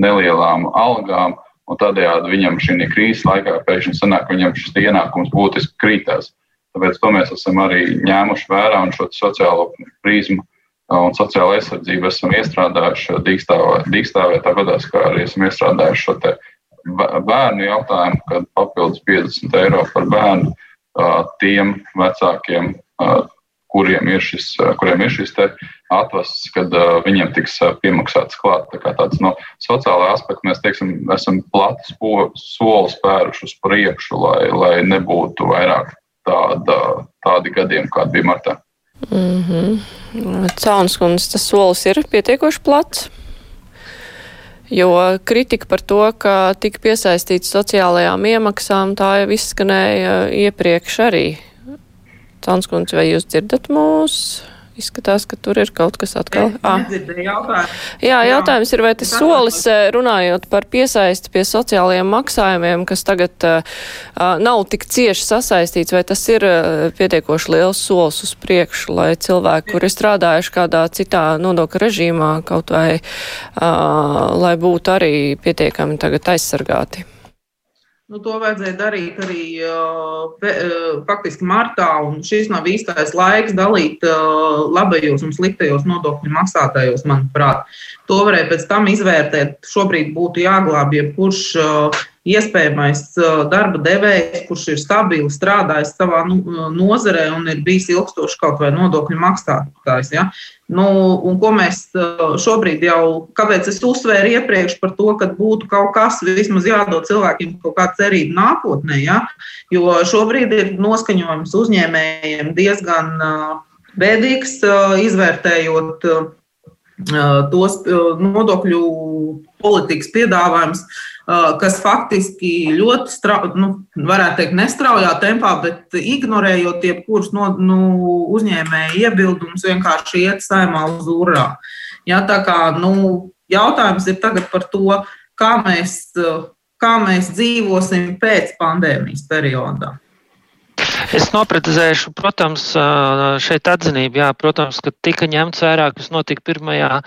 nelielām algām, un tādējādi viņam šī krīzes laikā pēkšņi sanāk, ka viņam šis ienākums būtiski krītās. Tāpēc to mēs esam arī ņēmuši vērā un šo sociālo prizmu un sociālo aizsardzību esam iestrādājuši dīkstāvē, tāpēc, kā arī esam iestrādājuši šo te bērnu jautājumu, kad papildus 50 eiro par bērnu tiem vecākiem, kuriem ir šis, kuriem ir šis atvases, kad viņiem tiks piemaksāts klāt. Tā kā tāds no sociālā aspekta mēs teiksim, esam plats solis spēruši uz priekšu, lai, lai nebūtu vairāk tāda, tādi gadiem, kādi bija martā. Mm -hmm. Caunskundas tas solis ir pietiekoši plats. Jo kritika par to, ka tika piesaistīts sociālajām iemaksām, tā jau izskanēja iepriekš arī. Caunskundas, vai jūs dzirdat mūs? Izskatās, ka tur ir kaut kas atkal. Ah. Jā, jautājums ir, vai tas solis, runājot par piesaisti pie sociālajiem maksājumiem, kas tagad uh, nav tik cieši sasaistīts, vai tas ir uh, pietiekoši liels solis uz priekšu, lai cilvēki, kuri strādājuši kādā citā nodokļa režīmā, kaut vai, uh, lai būtu arī pietiekami tagad aizsargāti? Nu, to vajadzēja darīt arī uh, faktiski martā, šis nav īstais laiks dalīt uh, labajos un sliktajos nodokļu maksātājos, manuprāt. To varēja pēc tam izvērtēt. Šobrīd būtu jāglābj jebkurš uh, iespējamais darba devējs, kurš ir stabili strādājis savā nu, nozarē un ir bijis ilgstoši kaut vai nodokļu maksātājs. Ja? Nu, un ko mēs šobrīd jau, kāpēc es uzsvēru iepriekš par to, ka būtu kaut kas vismaz jādod cilvēkiem kaut kāda cerība nākotnē, ja? jo šobrīd ir noskaņojums uzņēmējiem diezgan bēdīgs, izvērtējot tos nodokļu politikas piedāvājums, kas faktiski ļoti strauji, nu, varētu teikt, nestraujā tempā, bet ignorējot jebkurus no, nu, uzņēmēju iebildumus, vienkārši iet saimā uz urā. Ja, tā kā nu, jautājums ir tagad par to, kā mēs, kā mēs dzīvosim pēc pandēmijas periodā. Es noprecizēšu, protams, šeit atzinību, jā, protams, ka tika ņemts vērā, kas notika pirmajā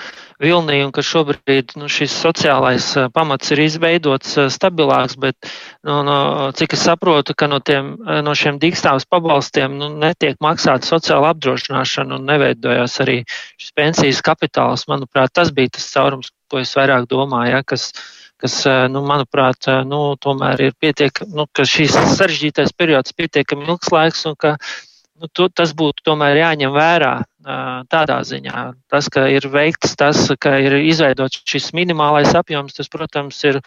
vilnī un ka šobrīd nu, šis sociālais pamats ir izveidots stabilāks, bet, nu, no, cik es saprotu, ka no, tiem, no šiem dīkstāvas pabalstiem nu, netiek maksāta sociāla apdrošināšana un neveidojās arī šis pensijas kapitāls. Manuprāt, tas bija tas caurums, ko es vairāk domāju, ja, kas, kas, eh, nu, manuprāt, eh, nu, tomēr ir pietiekami, nu, ka šīs sarežģītais periods pietiekami ilgs laiks un ka nu, to, tas būtu tomēr jāņem vērā eh, tādā ziņā. Tas, ka ir veikts tas, ka ir izveidots šis minimālais apjoms, tas, protams, ir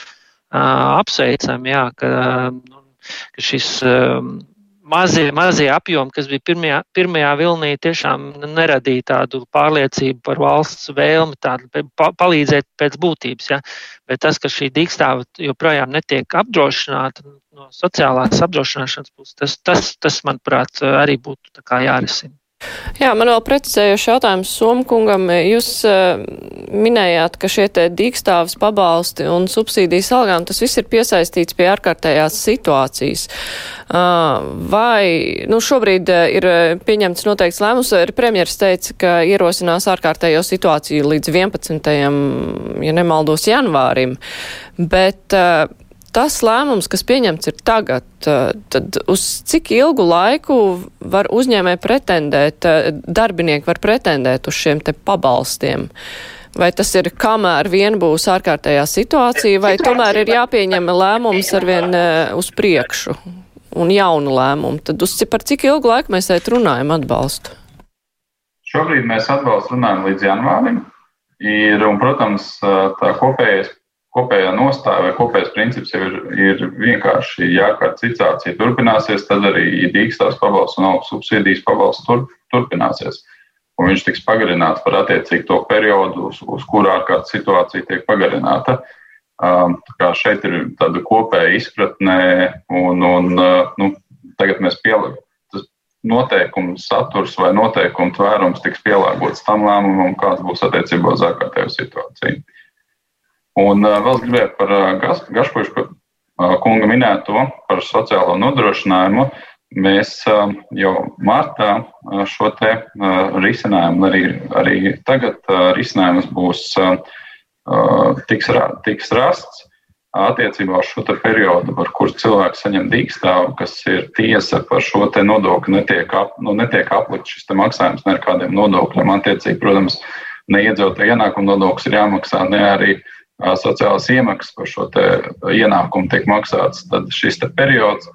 apsveicami, jā, ka, nu, ka šis mazie, mazie apjomi, kas bija pirmajā, pirmajā vilnī, tiešām neradīja tādu pārliecību par valsts vēlmi tādu, pa, palīdzēt pēc būtības. Ja? Bet tas, ka šī dīkstāva joprojām netiek apdrošināta no sociālās apdrošināšanas puses, tas, tas, tas manuprāt, arī būtu jārisina. Jā, man vēl precizējuši jautājums Somkungam. Jūs uh, minējāt, ka šie te dīkstāvs pabalsti un subsīdijas algām, tas viss ir piesaistīts pie ārkārtējās situācijas. Uh, vai, nu, šobrīd uh, ir pieņemts noteikts lēmums, arī premjeras teica, ka ierosinās ārkārtējo situāciju līdz 11. ja nemaldos janvārim, bet uh, tas lēmums, kas pieņemts ir tagad, tad uz cik ilgu laiku var uzņēmē pretendēt, darbinieki var pretendēt uz šiem te pabalstiem? Vai tas ir kamēr vien būs ārkārtējā situācija, vai tomēr ir jāpieņem lēmums arvien uz priekšu un jaunu lēmumu? Tad uz par cik ilgu laiku mēs šeit runājam atbalstu? Šobrīd mēs atbalstu runājam līdz janvārim. Ir, un, protams, tā kopējais, kopējā nostāja vai kopējais princips jau ir, ir vienkārši, ja kāda situācija turpināsies, tad arī dīkstās pabalsts un augsts subsīdijas pabalsts tur, turpināsies. Un viņš tiks pagarināts par attiecīgu to periodu, uz, uz kurā kāda situācija tiek pagarināta. Tā kā šeit ir tāda kopēja izpratne, un, un nu, tagad mēs pielāgojam noteikumu saturs vai noteikumu tvērums tiks pielāgots tam lēmumam, kāds būs attiecībā uz ārkārtējo situāciju. Un uh, vēl gribēju par uh, uh, kunga minēto par sociālo nodrošinājumu. Mēs uh, jau martā uh, šo te uh, risinājumu, arī, arī tagad uh, risinājums būs uh, tiks, tiks rasts attiecībā uz šo periodu, par kuru cilvēks saņem dīkstāvu, kas ir tiesa par šo nodokli, netiek, ap, nu, netiek aplikts šis maksājums ne ar kādiem nodokļiem. Attiecīgi, protams, ne iedzīvotāju ienākumu nodoklis ir jāmaksā, ne arī sociālās iemaksas par šo ienākumu tiek maksāts. Tad šis periods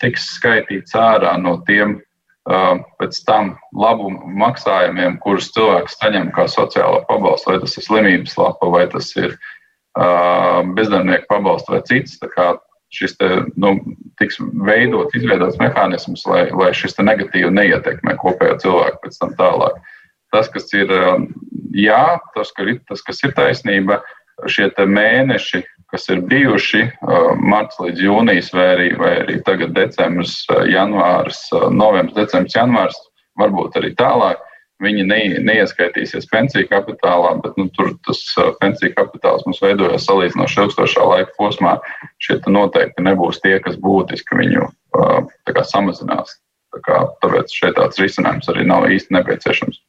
tiks skaitīts ārā no tiem pēc tam labumu maksājumiem, kurus cilvēks saņem kā sociālo pabalstu, vai tas ir slimības lapa, vai tas ir uh, bezdarbnieku pabalstu vai cits. Šis te, nu, tiks veidot, izveidots mehānisms, lai, lai šis negatīvi neietekmē kopējo cilvēku pēc tam tālāk. Tas, kas ir jā, tas, ka, tas kas ir taisnība, šie mēneši, kas ir bijuši marts līdz jūnijas, vai arī, vai arī tagad decembris, janvārs, novembris, decembris, janvārs, varbūt arī tālāk Viņi ne, neieskaitīsies pensiju kapitālā, bet nu, tur tas pensiju kapitāls mums veidojas salīdzinoši ilgstošā laika posmā. Šie noteikti nebūs tie, kas būtiski viņu kā, samazinās. Tā kā, tāpēc šeit tāds risinājums arī nav īsti nepieciešams.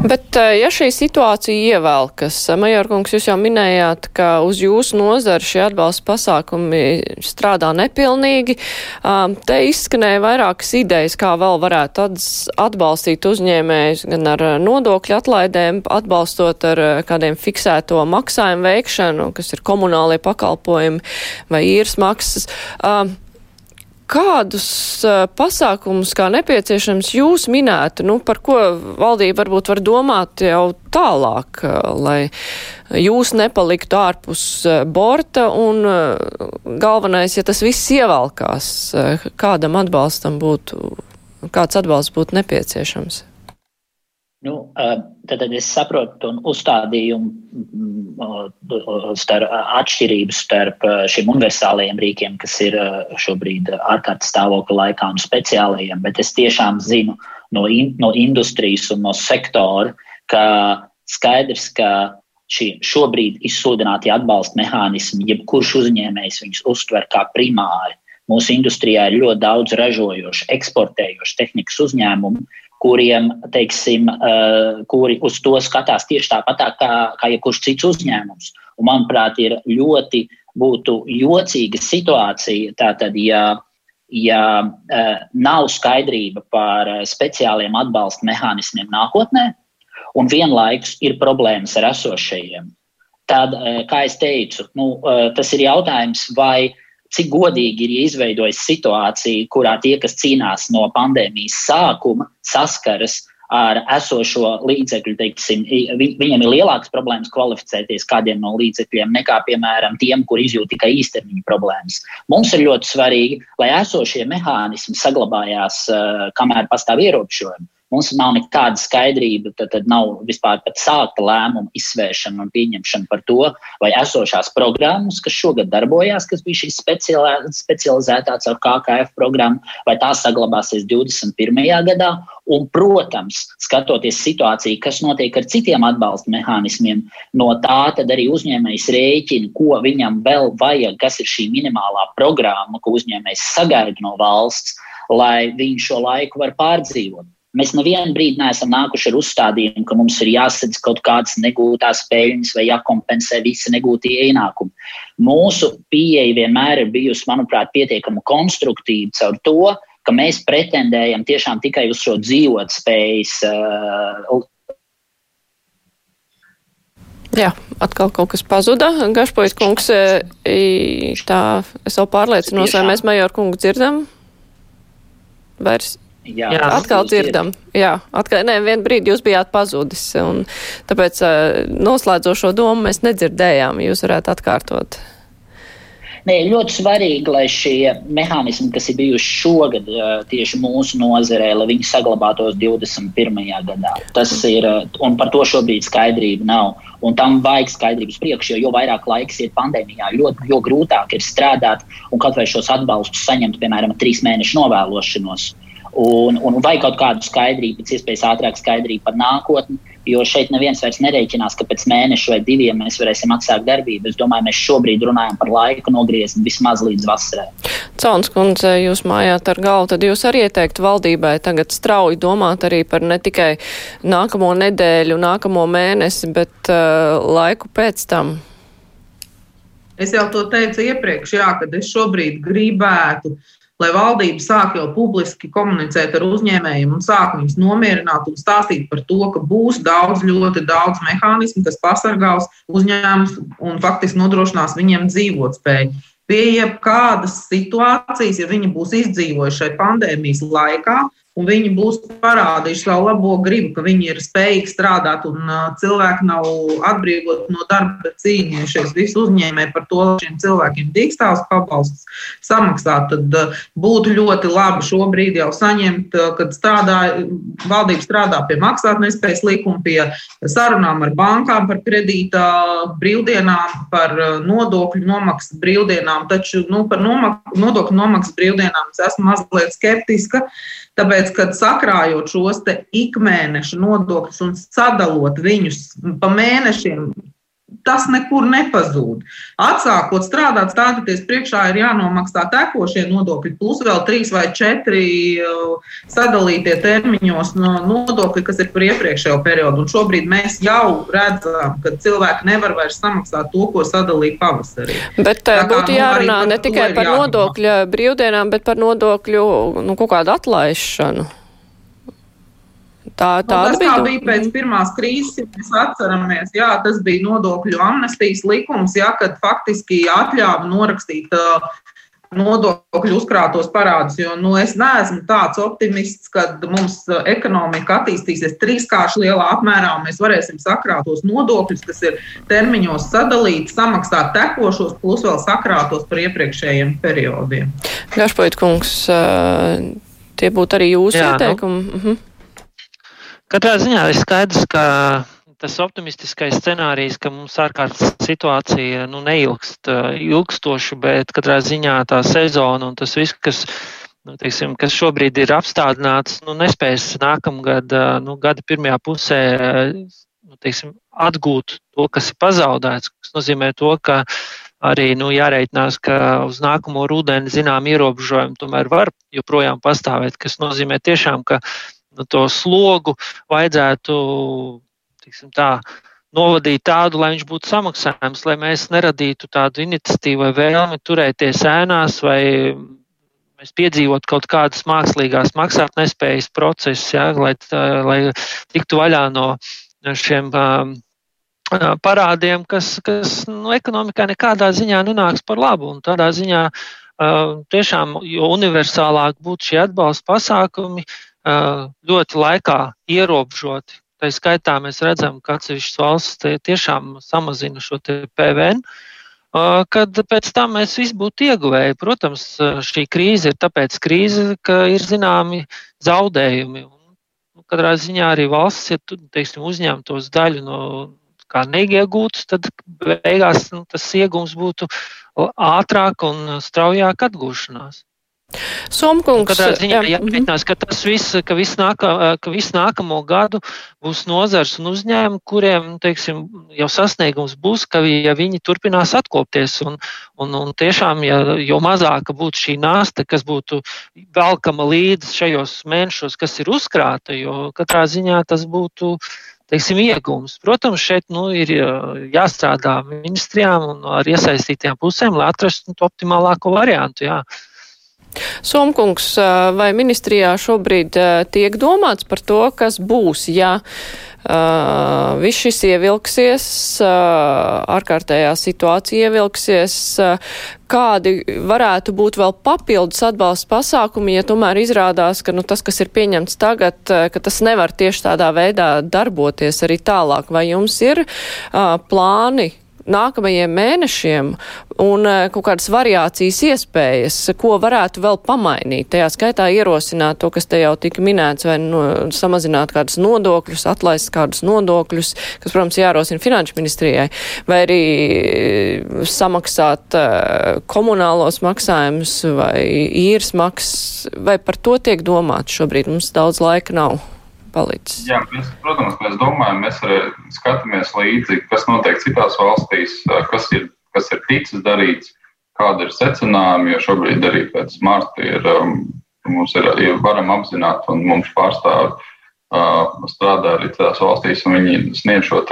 Bet, ja šī situācija ievelkas, Majorkungs, jūs jau minējāt, ka uz jūsu nozaru šie atbalsta pasākumi strādā nepilnīgi. Te izskanēja vairākas idejas, kā vēl varētu atbalstīt uzņēmējus gan ar nodokļu atlaidēm, atbalstot ar kādiem fiksēto maksājumu veikšanu, kas ir komunālie pakalpojumi vai īres maksas. Kādus pasākumus kā nepieciešams jūs minētu, nu, par ko valdība varbūt var domāt jau tālāk, lai jūs nepaliktu ārpus borta un galvenais, ja tas viss ievalkās, kādam atbalstam būtu, kāds atbalsts būtu nepieciešams? Nu, tad es saprotu un uzstādījumu mm, starp atšķirības starp šiem universālajiem rīkiem, kas ir šobrīd ārkārtas stāvokļa laikā un speciālajiem, bet es tiešām zinu no, in, no industrijas un no sektora, ka skaidrs, ka šie šobrīd izsludinātie atbalsta mehānismi, jebkurš uzņēmējs viņus uztver kā primāri. Mūsu industrijā ir ļoti daudz ražojošu, eksportējošu tehnikas uzņēmumu, kuriem, teiksim, uh, kuri uz to skatās tieši tāpat tā kā, kā jebkurš cits uzņēmums. Un, manuprāt, ir ļoti būtu jocīga situācija, tātad, ja, ja uh, nav skaidrība par uh, speciāliem atbalsta mehānismiem nākotnē, un vienlaikus ir problēmas ar esošajiem. Tad, uh, kā jau teicu, nu, uh, tas ir jautājums, vai cik godīgi ir izveidojis situācija, kurā tie, kas cīnās no pandēmijas sākuma, saskaras ar esošo līdzekļu, teiksim, viņiem ir lielākas problēmas kvalificēties kādiem no līdzekļiem nekā, piemēram, tiem, kur izjūt tikai īstermiņa problēmas. Mums ir ļoti svarīgi, lai esošie mehānismi saglabājās, kamēr pastāv ierobežojumi. Mums nav nekāda skaidrība, tad, tad nav vispār pat sākta lēmuma izsvēršana un pieņemšana par to, vai esošās programmas, kas šogad darbojās, kas bija šīs specializētās ar KKF programmu, vai tās saglabāsies 21. gadā. Un, protams, skatoties situāciju, kas notiek ar citiem atbalsta mehānismiem, no tā arī uzņēmējs rēķina, ko viņam vēl vajag, kas ir šī minimālā programma, ko uzņēmējs sagaida no valsts, lai viņš šo laiku var pārdzīvot. Mēs nevienu brīdi neesam nākuši ar uzstādījumu, ka mums ir jāsadz kaut kādas negūtās peļņas vai jākompensē visi negūtie ienākumi. Mūsu pieeja vienmēr ir bijusi, manuprāt, pietiekami konstruktīva caur to, ka mēs pretendējam tiešām tikai uz šo dzīvotspējas. Uh, Jā, atkal kaut kas pazuda. Gašpojas kungs, tā es vēl pārliecinos, vai mēs Major kungu dzirdam? Vairs Jā, jā atkal dzirdam. Jā, atkal, nē, vien brīdi jūs bijāt pazudis, un tāpēc noslēdzošo domu mēs nedzirdējām. Jūs varētu atkārtot. Nē, ļoti svarīgi, lai šie mehānismi, kas ir bijuši šogad tieši mūsu nozarē, lai viņi saglabātos 21. gadā. Tas ir, un par to šobrīd skaidrība nav. Un tam vajag skaidrības priekš, jo, jo vairāk laiks ir pandēmijā, ļoti, jo grūtāk ir strādāt un kaut vai šos atbalstus saņemt, piemēram, trīs mēnešu novēlošanos. Un, un vajag kaut kādu skaidrību, pēc iespējas ātrāk skaidrību par nākotni. Jo šeit neviens vairs nerēķinās, ka pēc mēneša vai diviem mēs varēsim atsākt darbību. Es domāju, mēs šobrīd runājam par laiku nogriezt vismaz līdz vasarai. Cauns kundze, jūs mājāt ar galvu, tad jūs arī ieteiktu valdībai tagad strauji domāt arī par ne tikai nākamo nedēļu, nākamo mēnesi, bet uh, laiku pēc tam. Es jau to teicu iepriekš, jā, kad es šobrīd gribētu uh, lai valdība sāk jau publiski komunicēt ar uzņēmējiem un sāk viņus nomierināt un stāstīt par to, ka būs daudz, ļoti daudz mehānismu, kas pasargās uzņēmumus un faktiski nodrošinās viņiem dzīvotspēju. Pie jebkādas situācijas, ja viņi būs izdzīvojuši šai pandēmijas laikā, un viņi būs parādījuši savu labo gribu, ka viņi ir spējīgi strādāt, un cilvēki nav atbrīvoti no darba, bet cīnījušies. Visi uzņēmēji par to, lai šiem cilvēkiem dīkstāvs pabalsts samaksāt, tad būtu ļoti labi šobrīd jau saņemt, kad strādā, valdība strādā pie maksātnespējas likuma, pie sarunām ar bankām par kredītā brīvdienām, par nodokļu nomaksas brīvdienām, taču nu, par nomak nodokļu nomaksas brīvdienām es esmu mazliet skeptiska. Tāpēc, kad sakrājot šos ikmēneša nodokļus un sadalot viņus pa mēnešiem, tas nekur nepazūd. Atsākot strādāt, stāties priekšā, ir jānomaksā tekošie nodokļi, plus vēl trīs vai četri uh, sadalītie termiņos no nodokļi, kas ir par iepriekšējo periodu. Un šobrīd mēs jau redzam, ka cilvēki nevar vairs samaksāt to, ko sadalīja pavasarī. Bet kā, būtu nu, jārunā nu, ne tikai par nodokļu brīvdienām, bet par nodokļu nu, kaut kādu atlaišanu. Tā, tā nu, tas bija, bija pēc pirmās krīzes, ja mēs atceramies. Jā, tas bija nodokļu amnestijas likums, jā, kad faktiski atļāva norakstīt uh, nodokļu uzkrātos parādus. Jo nu, es neesmu tāds optimists, ka mums ekonomika attīstīsies trīskārši lielā apmērā, un mēs varēsim sakrātos nodokļus, kas ir termiņos sadalīti, samaksāt tekošos, plus vēl sakrātos par iepriekšējiem periodiem. Gašpoit kungs, tie būtu arī jūsu Jā, nu. ieteikumi. Nu. Mhm. Katrā ziņā ir skaidrs, ka tas optimistiskais scenārijs, ka mums ārkārtas situācija nu, neilgst ilgstoši, bet katrā ziņā tā sezona un tas viss, kas, nu, teiksim, kas šobrīd ir apstādināts, nu, nespēs nākamgad, nu, gada pirmajā pusē nu, teiksim, atgūt to, kas ir pazaudēts. Tas nozīmē to, ka arī nu, jāreikinās, ka uz nākamo rudeni zinām ierobežojumi tomēr var joprojām pastāvēt, kas nozīmē tiešām, ka to slogu vajadzētu tā, novadīt tādu, lai viņš būtu samaksājams, lai mēs neradītu tādu iniciatīvu vai vēlmi turēties ēnās vai mēs piedzīvotu kaut kādas mākslīgās maksātnespējas procesus, ja, lai, lai tiktu vaļā no šiem um, parādiem, kas, kas nu, ekonomikā nekādā ziņā nenāks par labu. Un tādā ziņā uh, tiešām, jo universālāk būtu šie atbalsta pasākumi, uh, ļoti laikā ierobežoti. Tā skaitā mēs redzam, ka atsevišķas valsts tiešām samazina šo PVN, kad pēc tam mēs visi būtu ieguvēji. Protams, šī krīze ir tāpēc krīze, ka ir zināmi zaudējumi. Un, nu, katrā ziņā arī valsts, ja teiksim, uzņemtos daļu no kā neiegūtus, tad beigās nu, tas iegums būtu ātrāk un straujāk atgūšanās. Somkungs. Katrā ziņā jāpieņemās, ka tas viss, ka viss, nāka, ka viss nākamo gadu būs nozars un uzņēmumi, kuriem, teiksim, jau sasniegums būs, ka ja viņi turpinās atkopties un, un, un tiešām, ja, jo mazāka būtu šī nasta, kas būtu velkama līdz šajos mēnešos, kas ir uzkrāta, jo katrā ziņā tas būtu teiksim, iegūms. Protams, šeit nu, ir jāstrādā ministrijām un ar iesaistītajām pusēm, lai atrastu optimālāko variantu. Jā. Somkungs, vai ministrijā šobrīd tiek domāts par to, kas būs, ja Uh, viss šis ievilksies, uh, ārkārtējā situācija ievilksies, uh, kādi varētu būt vēl papildus atbalsta pasākumi, ja tomēr izrādās, ka nu, tas, kas ir pieņemts tagad, ka tas nevar tieši tādā veidā darboties arī tālāk. Vai jums ir plāni nākamajiem mēnešiem un eh, kaut kādas variācijas iespējas, ko varētu vēl pamainīt. Tajā skaitā ierosināt to, kas te jau tika minēts, vai no, samazināt kādus nodokļus, atlaist kādus nodokļus, kas, protams, jārosina finanšu ministrijai, vai arī eh, samaksāt uh, komunālos maksājumus vai īres maksas, vai par to tiek domāts šobrīd. Mums daudz laika nav palicis? Jā, mēs, protams, mēs domājam, mēs arī skatāmies līdzi, kas notiek citās valstīs, kas ir, kas ir ticis darīts, kāda ir secinājumi, jo šobrīd arī pēc mārta ir, mums ir, ir varam apzināt un mums pārstāv strādā arī citās valstīs, un viņi sniedz šo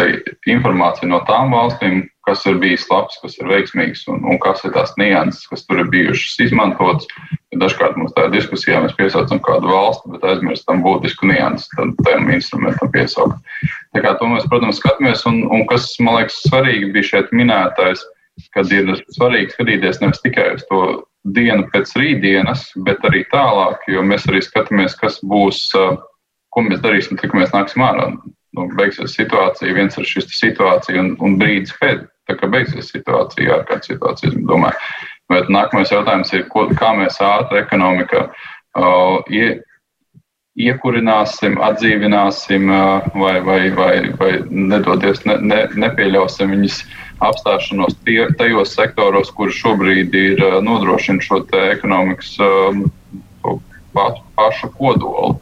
informāciju no tām valstīm, kas ir bijis labs, kas ir veiksmīgs, un, un kas ir tās nianses, kas tur ir bijušas izmantotas. Dažkārt mums tajā diskusijā mēs piesaucam kādu valsti, bet aizmirstam būtisku nianses tam instrumentam piesaukt. Tā kā to mēs, protams, skatāmies, un, un kas, man liekas, svarīgi bija šeit minētais, kad ir svarīgi skatīties nevis tikai uz to dienu pēc rītdienas, bet arī tālāk, jo mēs arī skatāmies, kas būs uh, ko mēs darīsim, tad, kad mēs nāksim ārā. Nu, beigsies situācija, viens ir šis situācija un, un brīdis pēc, tā kā beigsies situācija, ārkārtas situācija, es domāju. Bet nākamais jautājums ir, ko, kā mēs ātri ekonomika uh, ie, iekurināsim, atdzīvināsim uh, vai, vai, vai, vai nedodies, ne, ne, nepieļausim viņas apstāšanos tie, tajos sektoros, kur šobrīd ir uh, nodrošina šo ekonomikas uh, pašu kodolu.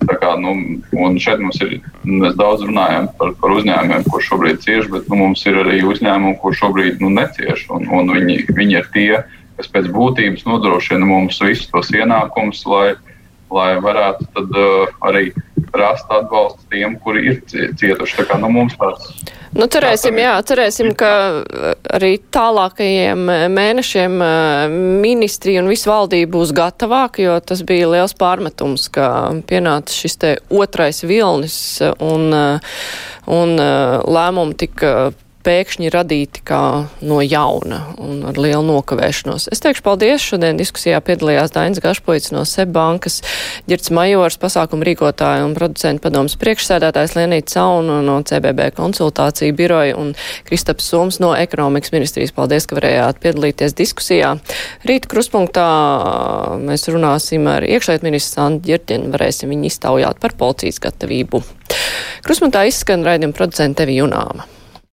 Kā, nu, šeit mums ir, mēs daudz runājam par, par uzņēmumiem, kur šobrīd cieš, bet nu, mums ir arī uzņēmumi, kur šobrīd nu, necieš. Un, un viņi, viņi ir tie, kas pēc būtības nodrošina mums visus tos ienākumus, lai, lai varētu tad, uh, arī rast atbalstu tiem, kuri ir cietuši. Tā kā, nu, mums tāds Nu, cerēsim, jā, cerēsim, ka arī tālākajiem mēnešiem eh, ministri un visu valdību būs gatavāki, jo tas bija liels pārmetums, ka pienāca šis te otrais vilnis un, eh, un eh, lēmumi tika pēkšņi radīti kā no jauna un ar lielu nokavēšanos. Es teikšu paldies. Šodien diskusijā piedalījās Dainis Gašpoits no SEB bankas, Girts Majors, pasākumu rīkotāja un producentu padomas priekšsēdētājs Lienīts Sauna no CBB konsultāciju biroja un Kristaps Soms no ekonomikas ministrijas. Paldies, ka varējāt piedalīties diskusijā. Rīt kruspunktā mēs runāsim ar iekšēt ministru Sandu Girtinu, varēsim viņu iztaujāt par policijas gatavību. Krusmutā izskan raidījuma producenta Tevi Junāma.